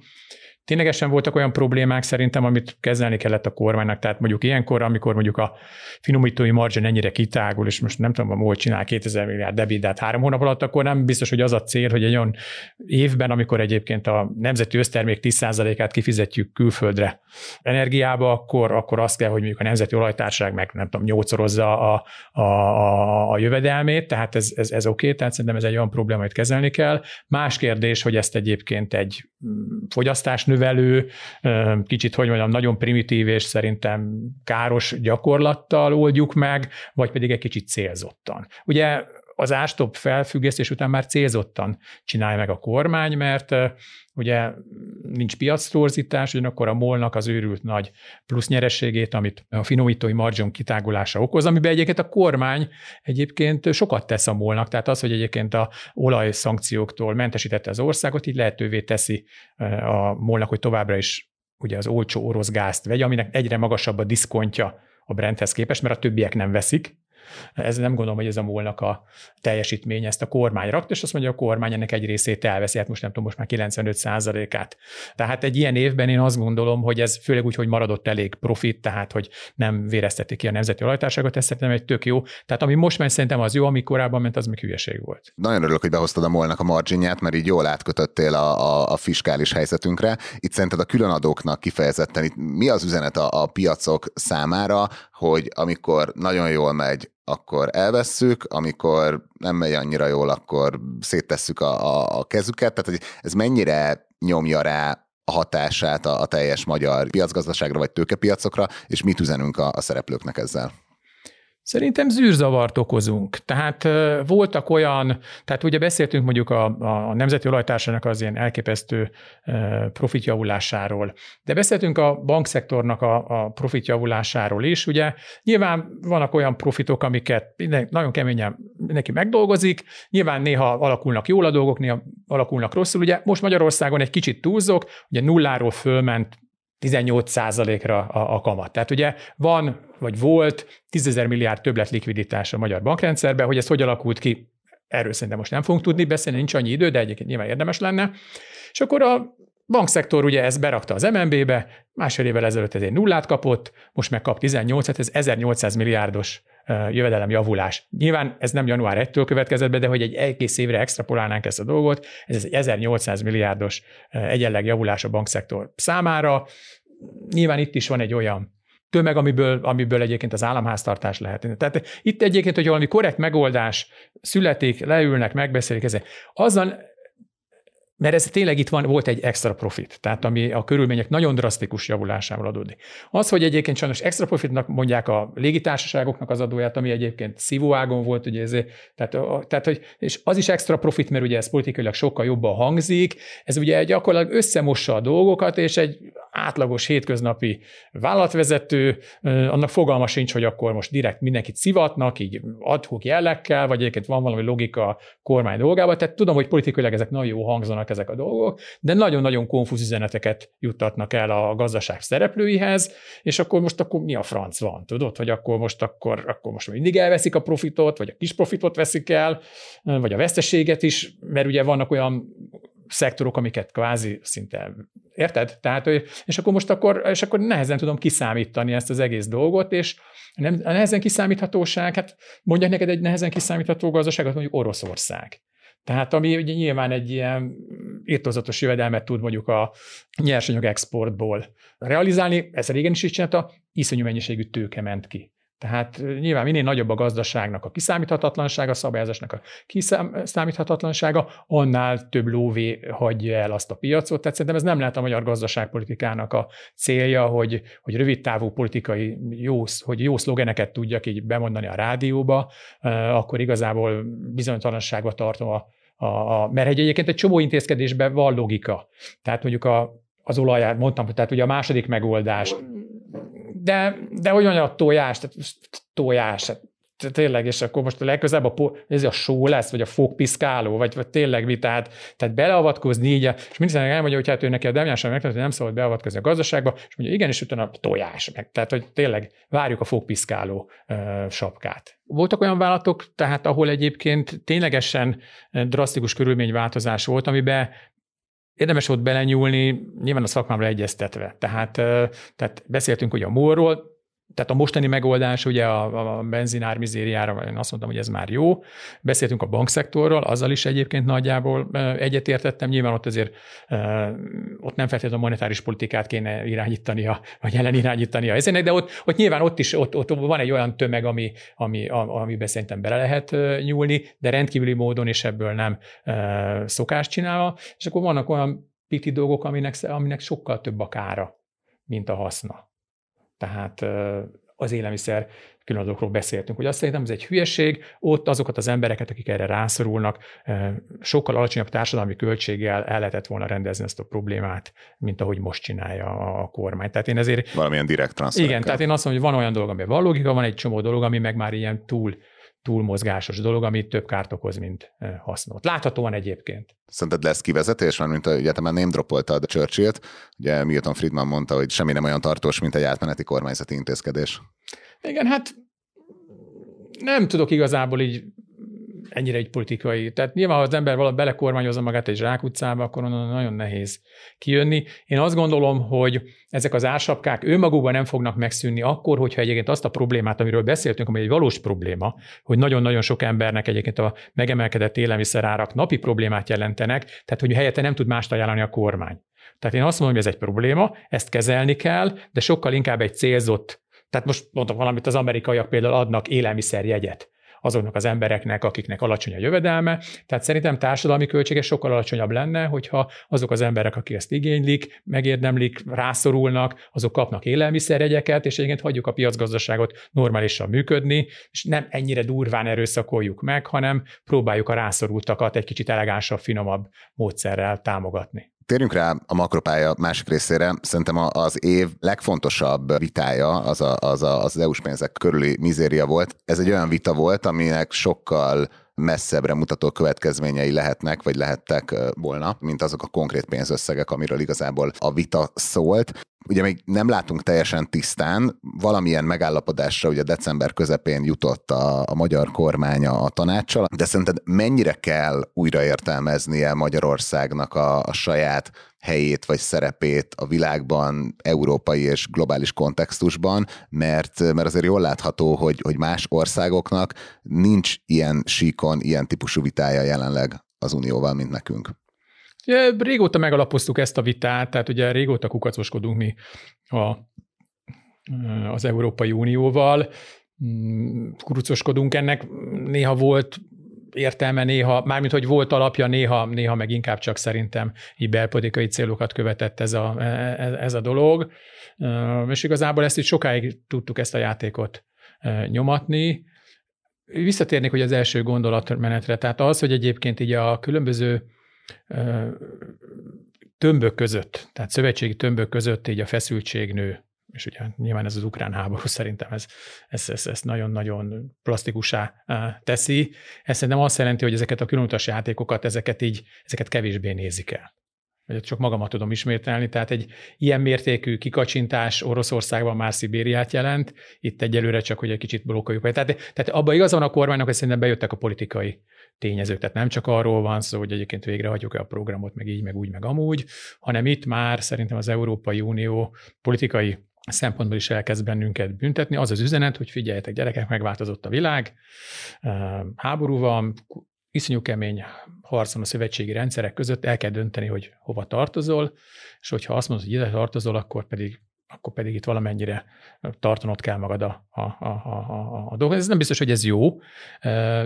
Ténylegesen voltak olyan problémák szerintem, amit kezelni kellett a kormánynak, tehát mondjuk ilyenkor, amikor mondjuk a finomítói margin ennyire kitágul, és most nem tudom, a MOL csinál 2000 milliárd debitát három hónap alatt, akkor nem biztos, hogy az a cél, hogy egy olyan évben, amikor egyébként a nemzeti össztermék 10%-át kifizetjük külföldre energiába, akkor, akkor azt kell, hogy mondjuk a nemzeti olajtárság meg nem tudom, nyolcszorozza a, a, a, a jövedelmét, tehát ez, ez, ez oké, okay, tehát szerintem ez egy olyan probléma, amit kezelni kell. Más kérdés, hogy ezt egyébként egy mm, fogyasztás növelő, kicsit, hogy mondjam, nagyon primitív és szerintem káros gyakorlattal oldjuk meg, vagy pedig egy kicsit célzottan. Ugye az ástop felfüggesztés után már célzottan csinálja meg a kormány, mert ugye nincs piactorzítás, ugyanakkor a molnak az őrült nagy plusz nyerességét, amit a finomítói margin kitágulása okoz, amiben egyébként a kormány egyébként sokat tesz a molnak, tehát az, hogy egyébként a olajszankcióktól mentesítette az országot, így lehetővé teszi a molnak, hogy továbbra is ugye az olcsó orosz gázt vegy, aminek egyre magasabb a diszkontja a Brenthez képest, mert a többiek nem veszik, ez nem gondolom, hogy ez a múlnak a teljesítmény, ezt a kormány rakt, és azt mondja, a kormány ennek egy részét elveszi, hát most nem tudom, most már 95 át Tehát egy ilyen évben én azt gondolom, hogy ez főleg úgy, hogy maradott elég profit, tehát hogy nem véreztetik ki a nemzeti olajtárságot, ez szerintem egy tök jó. Tehát ami most megy, szerintem az jó, ami korábban ment, az még hülyeség volt. Nagyon örülök, hogy behoztad a molnak a marginját, mert így jól átkötöttél a, a, a fiskális helyzetünkre. Itt szerinted a különadóknak kifejezetten itt mi az üzenet a, a piacok számára, hogy amikor nagyon jól megy akkor elvesszük, amikor nem megy annyira jól, akkor széttesszük a, a, a kezüket, tehát hogy ez mennyire nyomja rá a hatását a, a teljes magyar piacgazdaságra vagy tőkepiacokra, és mit üzenünk a, a szereplőknek ezzel? Szerintem zűrzavart okozunk. Tehát voltak olyan, tehát ugye beszéltünk mondjuk a, a Nemzeti Olajtársának az ilyen elképesztő profitjavulásáról, de beszéltünk a bankszektornak a, a profitjavulásáról is. Ugye nyilván vannak olyan profitok, amiket nagyon keményen mindenki megdolgozik, nyilván néha alakulnak jól a dolgok, néha alakulnak rosszul. Ugye most Magyarországon egy kicsit túlzok, ugye nulláról fölment 18%-ra a, a kamat. Tehát ugye van, vagy volt 10 milliárd többlet likviditás a magyar bankrendszerben, hogy ez hogy alakult ki, erről szerintem most nem fogunk tudni beszélni, nincs annyi idő, de egyébként nyilván érdemes lenne. És akkor a bankszektor ugye ezt berakta az MNB-be, másfél évvel ezelőtt ez egy nullát kapott, most meg kap 18-et, ez 1800 milliárdos jövedelem javulás. Nyilván ez nem január 1-től következett be, de hogy egy egész évre extrapolálnánk ezt a dolgot, ez egy 1800 milliárdos egyenleg javulás a bankszektor számára. Nyilván itt is van egy olyan tömeg, amiből, amiből egyébként az államháztartás lehet. Tehát itt egyébként, hogy valami korrekt megoldás születik, leülnek, megbeszélik ezzel, azzal mert ez tényleg itt van, volt egy extra profit, tehát ami a körülmények nagyon drasztikus javulásával adódik. Az, hogy egyébként sajnos extra profitnak mondják a légitársaságoknak az adóját, ami egyébként szívóágon volt, ugye ezért, tehát, tehát, hogy, és az is extra profit, mert ugye ez politikailag sokkal jobban hangzik, ez ugye gyakorlatilag összemossa a dolgokat, és egy átlagos hétköznapi vállalatvezető, annak fogalma sincs, hogy akkor most direkt mindenkit szivatnak, így adhok jellekkel, vagy egyébként van valami logika a kormány dolgában, tehát tudom, hogy politikailag ezek nagyon jó hangzanak ezek a dolgok, de nagyon-nagyon konfúz üzeneteket juttatnak el a gazdaság szereplőihez, és akkor most akkor mi a franc van, tudod, hogy akkor most akkor, akkor most mindig elveszik a profitot, vagy a kis profitot veszik el, vagy a veszteséget is, mert ugye vannak olyan szektorok, amiket kvázi szinte, érted? Tehát, és akkor most akkor, és akkor nehezen tudom kiszámítani ezt az egész dolgot, és nem, a nehezen kiszámíthatóság, hát mondjak neked egy nehezen kiszámítható gazdaságot, mondjuk Oroszország. Tehát ami ugye nyilván egy ilyen írtozatos jövedelmet tud mondjuk a nyersanyag exportból realizálni, ez régen is is csinálta, iszonyú mennyiségű tőke ment ki. Tehát nyilván minél nagyobb a gazdaságnak a kiszámíthatatlansága, a szabályozásnak a kiszámíthatatlansága, annál több lóvé hagyja el azt a piacot. Tehát szerintem ez nem lehet a magyar gazdaságpolitikának a célja, hogy, hogy rövid távú politikai jó, hogy jó szlogeneket tudjak így bemondani a rádióba, akkor igazából bizonytalanságba tartom a, a, a mert egy egyébként egy csomó intézkedésben van logika. Tehát mondjuk a, az olaját mondtam, tehát ugye a második megoldás, de, de hogy mondja, a tojás, tehát tojás, hát tényleg, és akkor most legközelebb a, ez a só lesz, vagy a fogpiszkáló, vagy, vagy tényleg mi, tehát, tehát beleavatkozni így, és miniszternek elmondja, hogy hát ő neki a Demjánsan meg, hogy nem szabad beavatkozni a gazdaságba, és mondja, igen, és utána a tojás, meg, tehát hogy tényleg várjuk a fogpiszkáló uh, sapkát. Voltak olyan vállalatok, tehát ahol egyébként ténylegesen drasztikus körülményváltozás volt, amiben érdemes volt belenyúlni, nyilván a szakmámra egyeztetve. Tehát, tehát beszéltünk ugye a múlról, tehát a mostani megoldás ugye a, a benzinár mizériára, én azt mondtam, hogy ez már jó. Beszéltünk a bankszektorról, azzal is egyébként nagyjából egyetértettem. Nyilván ott azért ott nem feltétlenül a monetáris politikát kéne irányítania, vagy ellen irányítania ezenek, de ott, ott nyilván ott is ott, ott van egy olyan tömeg, ami, ami, amiben szerintem bele lehet nyúlni, de rendkívüli módon és ebből nem szokást csinálva. És akkor vannak olyan piti dolgok, aminek, aminek sokkal több a kára, mint a haszna. Tehát az élelmiszer különadókról beszéltünk, hogy azt szerintem ez egy hülyeség, ott azokat az embereket, akik erre rászorulnak, sokkal alacsonyabb társadalmi költséggel el lehetett volna rendezni ezt a problémát, mint ahogy most csinálja a kormány. Tehát én ezért... Valamilyen direkt transfer. Igen, tehát én azt mondom, hogy van olyan dolog, ami van logika, van egy csomó dolog, ami meg már ilyen túl túl mozgásos dolog, ami több kárt okoz, mint hasznot. Láthatóan egyébként. Szerinted lesz kivezetés, mert mint a egyetemen nem dropoltad Churchill-t, ugye Milton Friedman mondta, hogy semmi nem olyan tartós, mint egy átmeneti kormányzati intézkedés. Igen, hát nem tudok igazából így ennyire egy politikai. Tehát nyilván, ha az ember valahogy belekormányozza magát egy zsákutcába, akkor onnan nagyon nehéz kijönni. Én azt gondolom, hogy ezek az ársapkák önmagukban nem fognak megszűnni akkor, hogyha egyébként azt a problémát, amiről beszéltünk, ami egy valós probléma, hogy nagyon-nagyon sok embernek egyébként a megemelkedett élelmiszerárak napi problémát jelentenek, tehát hogy helyette nem tud mást ajánlani a kormány. Tehát én azt mondom, hogy ez egy probléma, ezt kezelni kell, de sokkal inkább egy célzott tehát most mondtam valamit, az amerikaiak például adnak élelmiszerjegyet azoknak az embereknek, akiknek alacsony a jövedelme. Tehát szerintem társadalmi költsége sokkal alacsonyabb lenne, hogyha azok az emberek, akik ezt igénylik, megérdemlik, rászorulnak, azok kapnak élelmiszerjegyeket, és egyébként hagyjuk a piacgazdaságot normálisan működni, és nem ennyire durván erőszakoljuk meg, hanem próbáljuk a rászorultakat egy kicsit elegánsabb, finomabb módszerrel támogatni. Térjünk rá a makropálya másik részére. Szerintem az év legfontosabb vitája az a, az, a, az EU-s pénzek körüli mizéria volt. Ez egy olyan vita volt, aminek sokkal messzebbre mutató következményei lehetnek, vagy lehettek volna, mint azok a konkrét pénzösszegek, amiről igazából a vita szólt. Ugye még nem látunk teljesen tisztán, valamilyen megállapodásra ugye december közepén jutott a, a magyar kormánya a tanácssal, de szerinted mennyire kell újraértelmeznie Magyarországnak a, a saját helyét vagy szerepét a világban, európai és globális kontextusban, mert, mert azért jól látható, hogy, hogy más országoknak nincs ilyen síkon, ilyen típusú vitája jelenleg az Unióval, mint nekünk. Régóta megalapoztuk ezt a vitát, tehát ugye régóta kukacoskodunk mi a, az Európai Unióval, mm, kurucoskodunk ennek, néha volt értelme néha, mármint hogy volt alapja, néha, néha meg inkább csak szerintem így belpolitikai célokat követett ez a, ez a dolog. És igazából ezt így sokáig tudtuk ezt a játékot nyomatni. Visszatérnék, hogy az első gondolatmenetre, tehát az, hogy egyébként így a különböző tömbök között, tehát szövetségi tömbök között így a feszültség nő és ugye nyilván ez az ukrán háború szerintem ez, ez, ez, ez nagyon-nagyon plastikusá teszi. Ez szerintem azt jelenti, hogy ezeket a különutas játékokat, ezeket így, ezeket kevésbé nézik el. Vagy csak magamat tudom ismételni, tehát egy ilyen mértékű kikacsintás Oroszországban már Szibériát jelent, itt egyelőre csak, hogy egy kicsit blokkoljuk. Tehát, tehát abban igaz van a kormánynak, hogy szerintem bejöttek a politikai tényezők. Tehát nem csak arról van szó, hogy egyébként végrehajtjuk-e a programot, meg így, meg úgy, meg amúgy, hanem itt már szerintem az Európai Unió politikai szempontból is elkezd bennünket büntetni. Az az üzenet, hogy figyeljetek, gyerekek, megváltozott a világ, háború van, iszonyú kemény harcon a szövetségi rendszerek között, el kell dönteni, hogy hova tartozol, és hogyha azt mondod, hogy ide tartozol, akkor pedig akkor pedig itt valamennyire tartanod kell magad a, a, a, a, a dolgot. Ez nem biztos, hogy ez jó,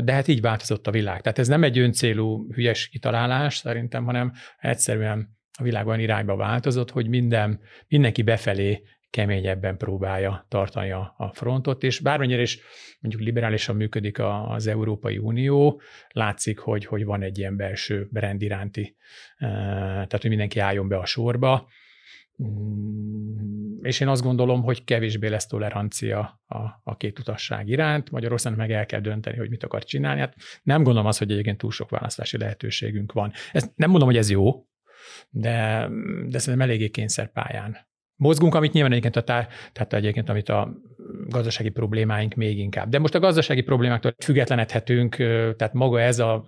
de hát így változott a világ. Tehát ez nem egy öncélú hülyes kitalálás szerintem, hanem egyszerűen a világ olyan irányba változott, hogy minden, mindenki befelé keményebben próbálja tartani a, a frontot, és bármennyire is mondjuk liberálisan működik a, az Európai Unió, látszik, hogy, hogy van egy ilyen belső brand iránti, tehát hogy mindenki álljon be a sorba, és én azt gondolom, hogy kevésbé lesz tolerancia a, a két utasság iránt. Magyarországnak meg el kell dönteni, hogy mit akar csinálni. Hát nem gondolom azt, hogy egyébként túl sok választási lehetőségünk van. Ezt nem mondom, hogy ez jó, de, de szerintem eléggé kényszerpályán mozgunk, amit nyilván egyébként a, tár, tehát egyébként amit a gazdasági problémáink még inkább. De most a gazdasági problémáktól függetlenedhetünk, tehát maga ez a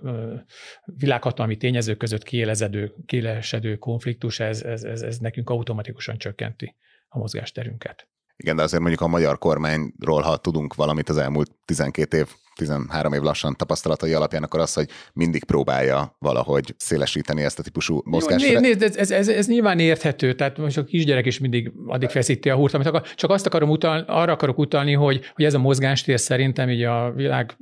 világhatalmi tényezők között kiélezedő, kielesedő konfliktus, ez, ez, ez, ez nekünk automatikusan csökkenti a mozgásterünket. Igen, de azért mondjuk a magyar kormányról, ha tudunk valamit az elmúlt 12 év 13 év lassan tapasztalatai alapján, akkor az, hogy mindig próbálja valahogy szélesíteni ezt a típusú mozgást. Jó, nézd, ez, ez, ez, ez, nyilván érthető, tehát most a kisgyerek is mindig addig feszíti a húrt, amit akar, csak azt akarom utalni, arra akarok utalni, hogy, hogy ez a mozgástér szerintem így a világ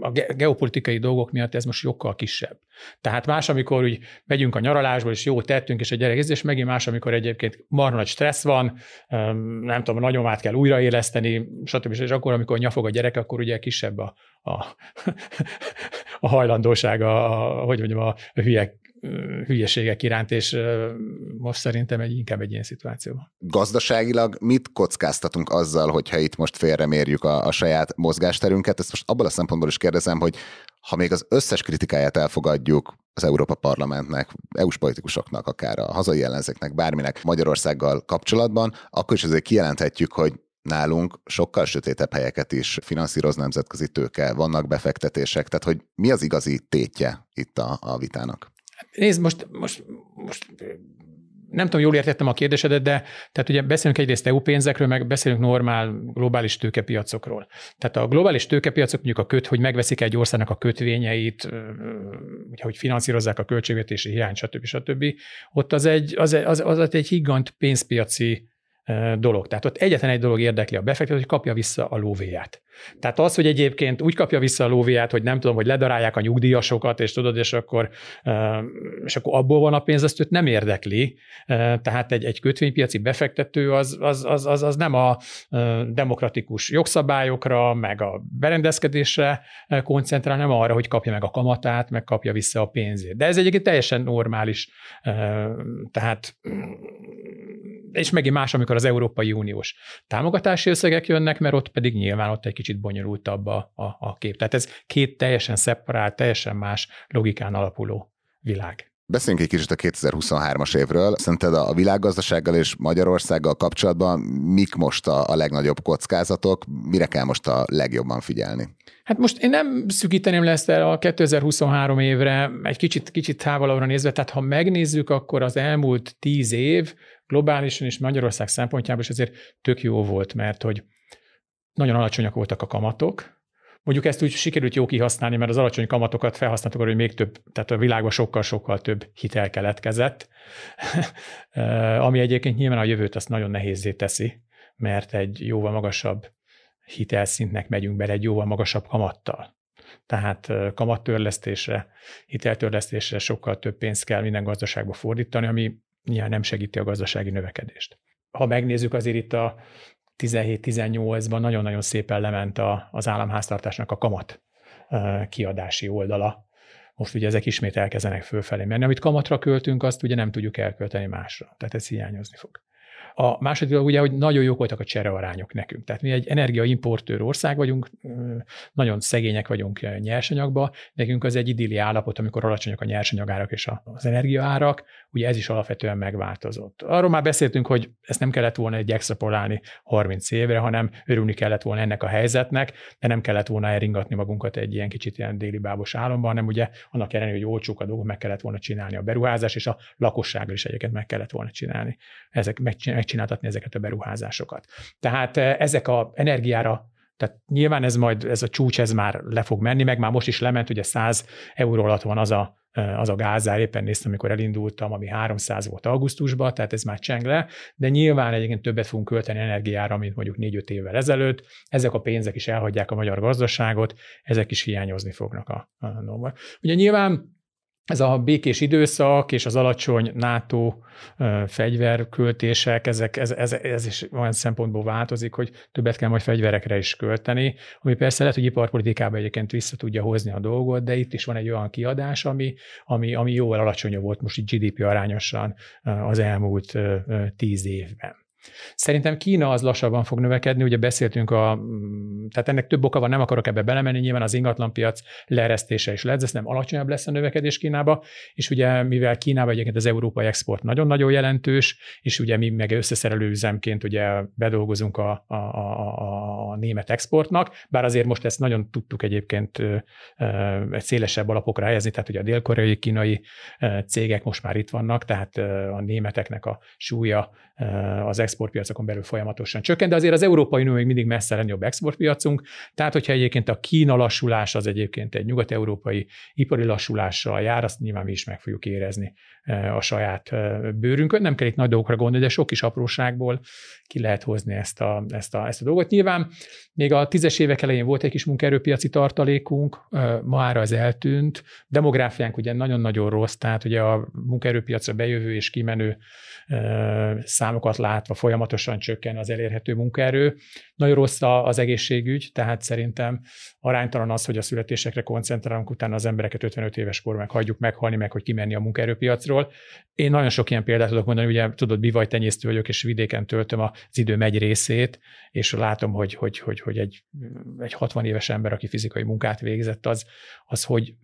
a geopolitikai dolgok miatt ez most sokkal kisebb. Tehát más, amikor úgy megyünk a nyaralásból, és jó tettünk, és a gyerek és megint más, amikor egyébként marha nagy stressz van, nem tudom, a nagyomát kell újraéleszteni, stb. És akkor, amikor nyafog a gyerek, akkor ugye kisebb a, a, a hajlandóság, a, hogy mondjam, a hülye hülyeségek iránt, és most szerintem egy, inkább egy ilyen szituációban. Gazdaságilag mit kockáztatunk azzal, hogyha itt most félremérjük a, a saját mozgásterünket? Ezt most abban a szempontból is kérdezem, hogy ha még az összes kritikáját elfogadjuk az Európa Parlamentnek, EU-s politikusoknak, akár a hazai ellenzéknek, bárminek Magyarországgal kapcsolatban, akkor is azért kijelenthetjük, hogy nálunk sokkal sötétebb helyeket is finanszíroz nemzetközi tőke, vannak befektetések, tehát hogy mi az igazi tétje itt a, a vitának? Nézd, most, most, most nem tudom, jól értettem a kérdésedet, de tehát ugye beszélünk egyrészt EU pénzekről, meg beszélünk normál globális tőkepiacokról. Tehát a globális tőkepiacok mondjuk a köt, hogy megveszik egy országnak a kötvényeit, ugye, hogy finanszírozzák a költségvetési hiányt, stb. stb. Ott az egy, az, az, az egy gigant pénzpiaci dolog. Tehát ott egyetlen egy dolog érdekli a befektető, hogy kapja vissza a lóvéját. Tehát az, hogy egyébként úgy kapja vissza a lóvéját, hogy nem tudom, hogy ledarálják a nyugdíjasokat, és tudod, és akkor, és akkor abból van a pénz, azt őt nem érdekli. Tehát egy, egy kötvénypiaci befektető az, az, az, az, az nem a demokratikus jogszabályokra, meg a berendezkedésre koncentrál, nem arra, hogy kapja meg a kamatát, meg kapja vissza a pénzét. De ez egyébként teljesen normális. Tehát és megint más, amikor az Európai Uniós támogatási összegek jönnek, mert ott pedig nyilván ott egy kicsit bonyolultabb a, a, a kép. Tehát ez két teljesen szeparált, teljesen más logikán alapuló világ. Beszéljünk egy kicsit a 2023-as évről. Szerinted a világgazdasággal és Magyarországgal kapcsolatban mik most a, a legnagyobb kockázatok, mire kell most a legjobban figyelni? Hát most én nem szűkíteném le ezt a 2023 évre, egy kicsit, kicsit távolabbra nézve, tehát ha megnézzük, akkor az elmúlt tíz év globálisan és Magyarország szempontjából is azért tök jó volt, mert hogy nagyon alacsonyak voltak a kamatok, Mondjuk ezt úgy sikerült jó kihasználni, mert az alacsony kamatokat felhasználtuk arra, hogy még több, tehát a világban sokkal-sokkal több hitel keletkezett, ami egyébként nyilván a jövőt azt nagyon nehézé teszi, mert egy jóval magasabb hitelszintnek megyünk bele, egy jóval magasabb kamattal. Tehát kamattörlesztésre, hiteltörlesztésre sokkal több pénzt kell minden gazdaságba fordítani, ami nyilván nem segíti a gazdasági növekedést. Ha megnézzük azért itt a 17-18-ban nagyon-nagyon szépen lement a, az államháztartásnak a kamat kiadási oldala. Most ugye ezek ismét elkezdenek fölfelé menni. Amit kamatra költünk, azt ugye nem tudjuk elkölteni másra. Tehát ez hiányozni fog. A második dolog ugye, hogy nagyon jók voltak a cserearányok nekünk. Tehát mi egy energiaimportőr ország vagyunk, nagyon szegények vagyunk nyersanyagba, nekünk az egy idilli állapot, amikor alacsonyak a nyersanyagárak és az energiaárak, ugye ez is alapvetően megváltozott. Arról már beszéltünk, hogy ezt nem kellett volna egy extrapolálni 30 évre, hanem örülni kellett volna ennek a helyzetnek, de nem kellett volna eringatni magunkat egy ilyen kicsit ilyen déli bábos álomban, hanem ugye annak ellenére, hogy olcsók a dolgok, meg kellett volna csinálni a beruházás, és a lakossággal is egyébként meg kellett volna csinálni. Ezek, megcsináltatni ezeket a beruházásokat. Tehát eh, ezek a energiára tehát nyilván ez majd, ez a csúcs, ez már le fog menni, meg már most is lement, ugye 100 euró alatt van az a, eh, az a gázár, éppen néztem, amikor elindultam, ami 300 volt augusztusban, tehát ez már cseng le, de nyilván egyébként többet fogunk költeni energiára, mint mondjuk 4-5 évvel ezelőtt. Ezek a pénzek is elhagyják a magyar gazdaságot, ezek is hiányozni fognak a, a norma. Ugye nyilván ez a békés időszak és az alacsony NATO fegyverköltések, ezek, ez, ez, ez is olyan szempontból változik, hogy többet kell majd fegyverekre is költeni, ami persze lehet, hogy iparpolitikában egyébként vissza tudja hozni a dolgot, de itt is van egy olyan kiadás, ami, ami, ami jóval alacsonyabb volt most itt GDP arányosan az elmúlt tíz évben. Szerintem Kína az lassabban fog növekedni, ugye beszéltünk a, tehát ennek több oka van, nem akarok ebbe belemenni, nyilván az ingatlanpiac leeresztése is lesz, nem alacsonyabb lesz a növekedés Kínába, és ugye mivel Kínában egyébként az európai export nagyon-nagyon jelentős, és ugye mi meg összeszerelő üzemként ugye bedolgozunk a, a, a, a német exportnak, bár azért most ezt nagyon tudtuk egyébként egy szélesebb alapokra helyezni, tehát ugye a dél-koreai, kínai cégek most már itt vannak, tehát a németeknek a súlya az exportpiacokon belül folyamatosan csökken, de azért az Európai Unió még mindig messze legnagyobb exportpiacunk, tehát hogyha egyébként a Kína lassulás az egyébként egy nyugat-európai ipari lassulással jár, azt nyilván mi is meg fogjuk érezni a saját bőrünkön. Nem kell itt nagy dolgokra gondolni, de sok kis apróságból ki lehet hozni ezt a, ezt a, ezt a dolgot. Nyilván még a tízes évek elején volt egy kis munkaerőpiaci tartalékunk, ma az eltűnt. Demográfiánk ugye nagyon-nagyon rossz, tehát ugye a munkaerőpiacra bejövő és kimenő számokat látva folyamatosan csökken az elérhető munkaerő. Nagyon rossz az egészségügy, tehát szerintem aránytalan az, hogy a születésekre koncentrálunk, utána az embereket 55 éves kor meg hagyjuk meghalni, meg hogy kimenni a munkaerőpiacról. Én nagyon sok ilyen példát tudok mondani, ugye tudod, bivajtenyésztő vagyok, és vidéken töltöm az időm egy részét, és látom, hogy, hogy, hogy, hogy egy, egy 60 éves ember, aki fizikai munkát végzett, az, az hogy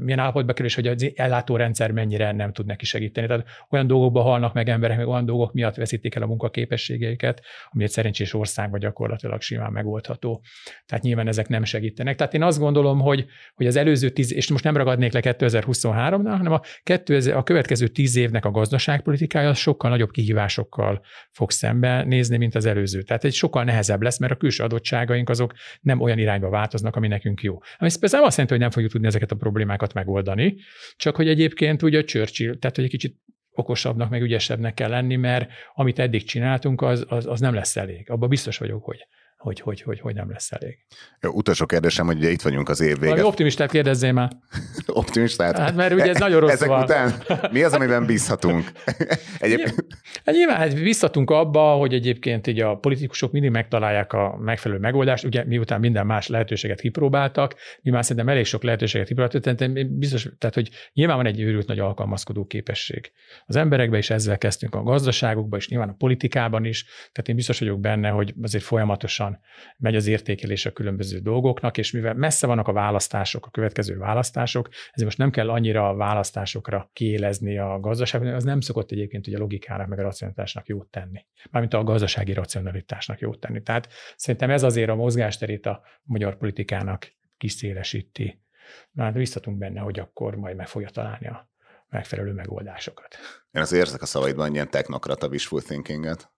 milyen állapotba kerül, és hogy az ellátórendszer mennyire nem tud neki segíteni. Tehát olyan dolgokban halnak meg emberek, meg olyan dolgok miatt veszítik el a munkaképességeiket, ami egy szerencsés országban gyakorlatilag simán megoldható. Tehát nyilván ezek nem segítenek. Tehát én azt gondolom, hogy, hogy az előző tíz, és most nem ragadnék le 2023-nál, hanem a, 2000, a következő tíz évnek a gazdaságpolitikája sokkal nagyobb kihívásokkal fog szembenézni, mint az előző. Tehát egy sokkal nehezebb lesz, mert a külső adottságaink azok nem olyan irányba változnak, ami nekünk jó. Ami persze nem azt jelenti, hogy nem fogjuk tudni ezeket a problémákat megoldani, csak hogy egyébként ugye a Churchill, tehát hogy egy kicsit okosabbnak, meg ügyesebbnek kell lenni, mert amit eddig csináltunk, az, az, az nem lesz elég. Abban biztos vagyok, hogy hogy, hogy, hogy, hogy nem lesz elég. Jó, utolsó kérdésem, hogy ugye itt vagyunk az év vége. optimistát kérdezzél már. optimistát? Hát mert ugye ez nagyon rossz Ezek van. után mi az, amiben bízhatunk? Egyébként... Nyilván hát bízhatunk abba, hogy egyébként így a politikusok mindig megtalálják a megfelelő megoldást, ugye miután minden más lehetőséget kipróbáltak, mi már szerintem elég sok lehetőséget kipróbáltak, tehát biztos, tehát hogy nyilván van egy őrült nagy alkalmazkodó képesség. Az emberekbe is ezzel kezdtünk a gazdaságokban, és nyilván a politikában is, tehát én biztos vagyok benne, hogy azért folyamatosan gyorsan megy az értékelés a különböző dolgoknak, és mivel messze vannak a választások, a következő választások, ezért most nem kell annyira a választásokra kiélezni a gazdaságban, az nem szokott egyébként ugye a logikának meg a racionalitásnak jót tenni. Mármint a gazdasági racionalitásnak jót tenni. Tehát szerintem ez azért a mozgásterét a magyar politikának kiszélesíti. Már biztatunk benne, hogy akkor majd meg fogja találni a megfelelő megoldásokat. Én az érzek a szavaidban ilyen technokrata wishful thinkinget.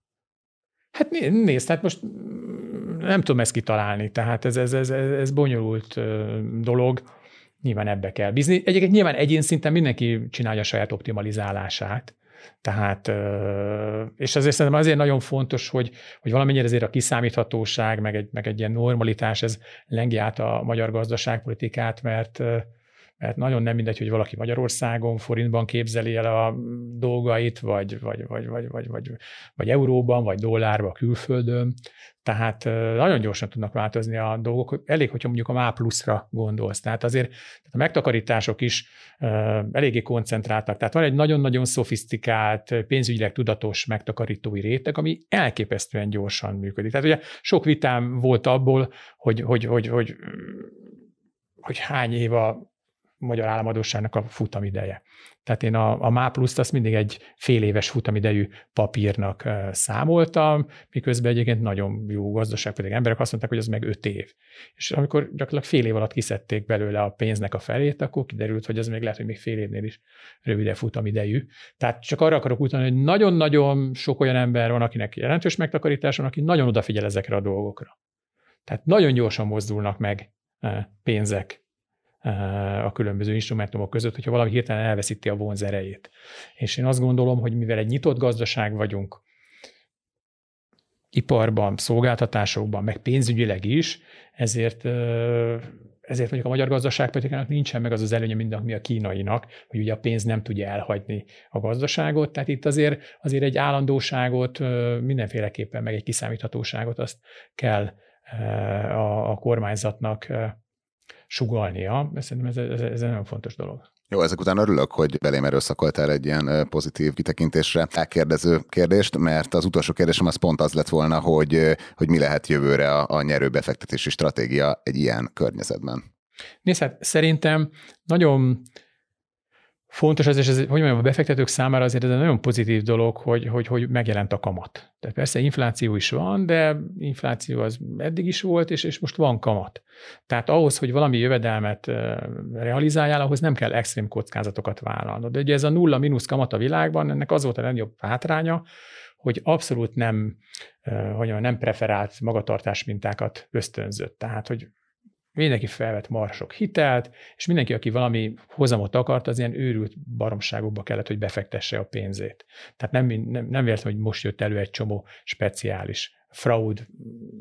Hát nézd, tehát most nem tudom ezt kitalálni, tehát ez, ez, ez, ez bonyolult dolog, nyilván ebbe kell bízni. Egyébként nyilván egyén szinten mindenki csinálja a saját optimalizálását, tehát, és azért szerintem azért nagyon fontos, hogy, hogy valamennyire azért a kiszámíthatóság, meg egy, meg egy ilyen normalitás, ez lengi át a magyar gazdaságpolitikát, mert mert nagyon nem mindegy, hogy valaki Magyarországon forintban képzeli el a dolgait, vagy, vagy, vagy, vagy, vagy, vagy, vagy euróban, vagy dollárban külföldön. Tehát nagyon gyorsan tudnak változni a dolgok. Elég, hogyha mondjuk a MÁ pluszra gondolsz. Tehát azért a megtakarítások is eléggé koncentráltak. Tehát van egy nagyon-nagyon szofisztikált, pénzügyileg tudatos megtakarítói réteg, ami elképesztően gyorsan működik. Tehát ugye sok vitám volt abból, hogy, hogy, hogy, hogy, hogy hány év a magyar államadóságnak a futamideje. Tehát én a, a MÁ pluszt azt mindig egy fél éves futamidejű papírnak számoltam, miközben egyébként nagyon jó gazdaság, pedig emberek azt mondták, hogy az meg öt év. És amikor gyakorlatilag fél év alatt kiszedték belőle a pénznek a felét, akkor kiderült, hogy az még lehet, hogy még fél évnél is rövidebb futamidejű. Tehát csak arra akarok utalni, hogy nagyon-nagyon sok olyan ember van, akinek jelentős megtakarítás van, aki nagyon odafigyel ezekre a dolgokra. Tehát nagyon gyorsan mozdulnak meg pénzek a különböző instrumentumok között, hogyha valami hirtelen elveszíti a vonzerejét. És én azt gondolom, hogy mivel egy nyitott gazdaság vagyunk, iparban, szolgáltatásokban, meg pénzügyileg is, ezért ezért mondjuk a magyar gazdaságpolitikának nincsen meg az az előnye, mint ami a kínainak, hogy ugye a pénz nem tudja elhagyni a gazdaságot, tehát itt azért, azért egy állandóságot, mindenféleképpen meg egy kiszámíthatóságot azt kell a, a kormányzatnak sugalnia. Szerintem ez, ez, ez egy nagyon fontos dolog. Jó, ezek után örülök, hogy belém erőszakoltál egy ilyen pozitív kitekintésre elkérdező kérdést, mert az utolsó kérdésem az pont az lett volna, hogy, hogy mi lehet jövőre a, a nyerőbefektetési stratégia egy ilyen környezetben. Nézd, hát szerintem nagyon fontos az, és ez, hogy mondjam, a befektetők számára azért ez egy nagyon pozitív dolog, hogy, hogy, hogy megjelent a kamat. Tehát persze infláció is van, de infláció az eddig is volt, és, és most van kamat. Tehát ahhoz, hogy valami jövedelmet realizáljál, ahhoz nem kell extrém kockázatokat vállalnod. De ugye ez a nulla-minusz kamat a világban, ennek az volt a legnagyobb hátránya, hogy abszolút nem, hogy nem preferált magatartás mintákat ösztönzött. Tehát, hogy mindenki felvett marsok hitelt, és mindenki, aki valami hozamot akart, az ilyen őrült baromságokba kellett, hogy befektesse a pénzét. Tehát nem, nem, nem véletlen, hogy most jött elő egy csomó speciális fraud,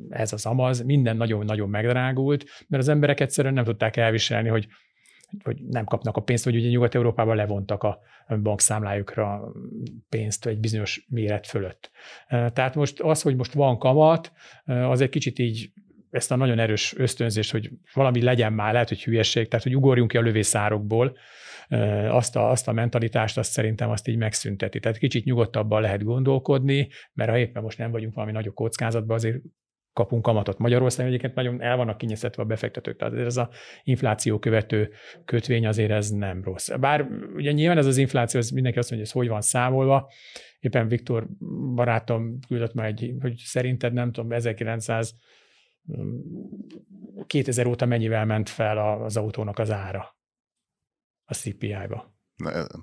ez az amaz, minden nagyon-nagyon megdrágult, mert az emberek egyszerűen nem tudták elviselni, hogy hogy nem kapnak a pénzt, vagy ugye Nyugat-Európában levontak a bankszámlájukra pénzt egy bizonyos méret fölött. Tehát most az, hogy most van kamat, az egy kicsit így ezt a nagyon erős ösztönzést, hogy valami legyen már, lehet, hogy hülyeség, tehát hogy ugorjunk ki a lövészárokból, azt a, azt a mentalitást, azt szerintem azt így megszünteti. Tehát kicsit nyugodtabban lehet gondolkodni, mert ha éppen most nem vagyunk valami nagyobb kockázatban, azért kapunk kamatot. Magyarországon egyébként nagyon el vannak kinyeszetve a befektetők, tehát ez a infláció követő kötvény azért ez nem rossz. Bár ugye nyilván ez az infláció, ez mindenki azt mondja, hogy ez hogy van számolva, éppen Viktor barátom küldött már egy, hogy szerinted nem tudom, 1900 2000 óta mennyivel ment fel az autónak az ára a CPI-ba?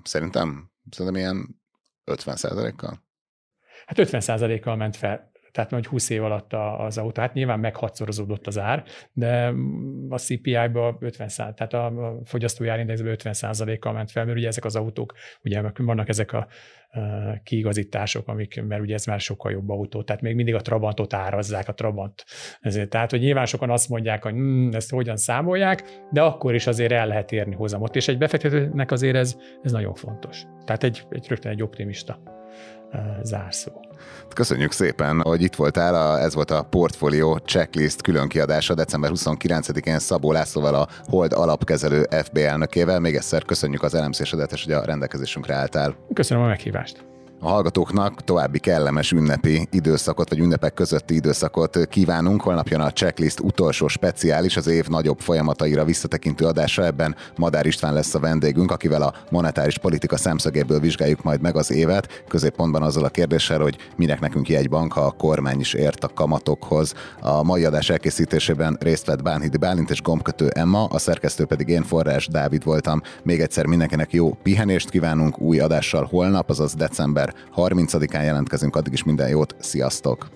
Szerintem, szerintem ilyen 50 kal Hát 50 kal ment fel tehát hogy 20 év alatt az autó, hát nyilván meghatszorozódott az ár, de a CPI-ba 50 tehát a fogyasztói árindexben 50 kal ment fel, mert ugye ezek az autók, ugye vannak ezek a kiigazítások, amik, mert ugye ez már sokkal jobb autó, tehát még mindig a Trabantot árazzák, a Trabant. Ezért, tehát, hogy nyilván sokan azt mondják, hogy hm, ezt hogyan számolják, de akkor is azért el lehet érni hozamot, és egy befektetőnek azért ez, ez nagyon fontos. Tehát egy, egy rögtön egy optimista zárszó. Köszönjük szépen, hogy itt voltál. Ez volt a Portfolio Checklist külön kiadása december 29-én Szabó Lászlóval a Hold alapkezelő FB elnökével. Még egyszer köszönjük az elemzésedet, és hogy a rendelkezésünkre álltál. Köszönöm a meghívást. A hallgatóknak további kellemes ünnepi időszakot, vagy ünnepek közötti időszakot kívánunk. Holnap jön a checklist utolsó speciális, az év nagyobb folyamataira visszatekintő adása. Ebben Madár István lesz a vendégünk, akivel a monetáris politika szemszögéből vizsgáljuk majd meg az évet. Középpontban azzal a kérdéssel, hogy minek nekünk jegybank, ha a kormány is ért a kamatokhoz. A mai adás elkészítésében részt vett Bánhidi Bálint és gombkötő Emma, a szerkesztő pedig én Forrás Dávid voltam. Még egyszer mindenkinek jó pihenést kívánunk új adással holnap, azaz december november 30-án jelentkezünk, addig is minden jót, sziasztok!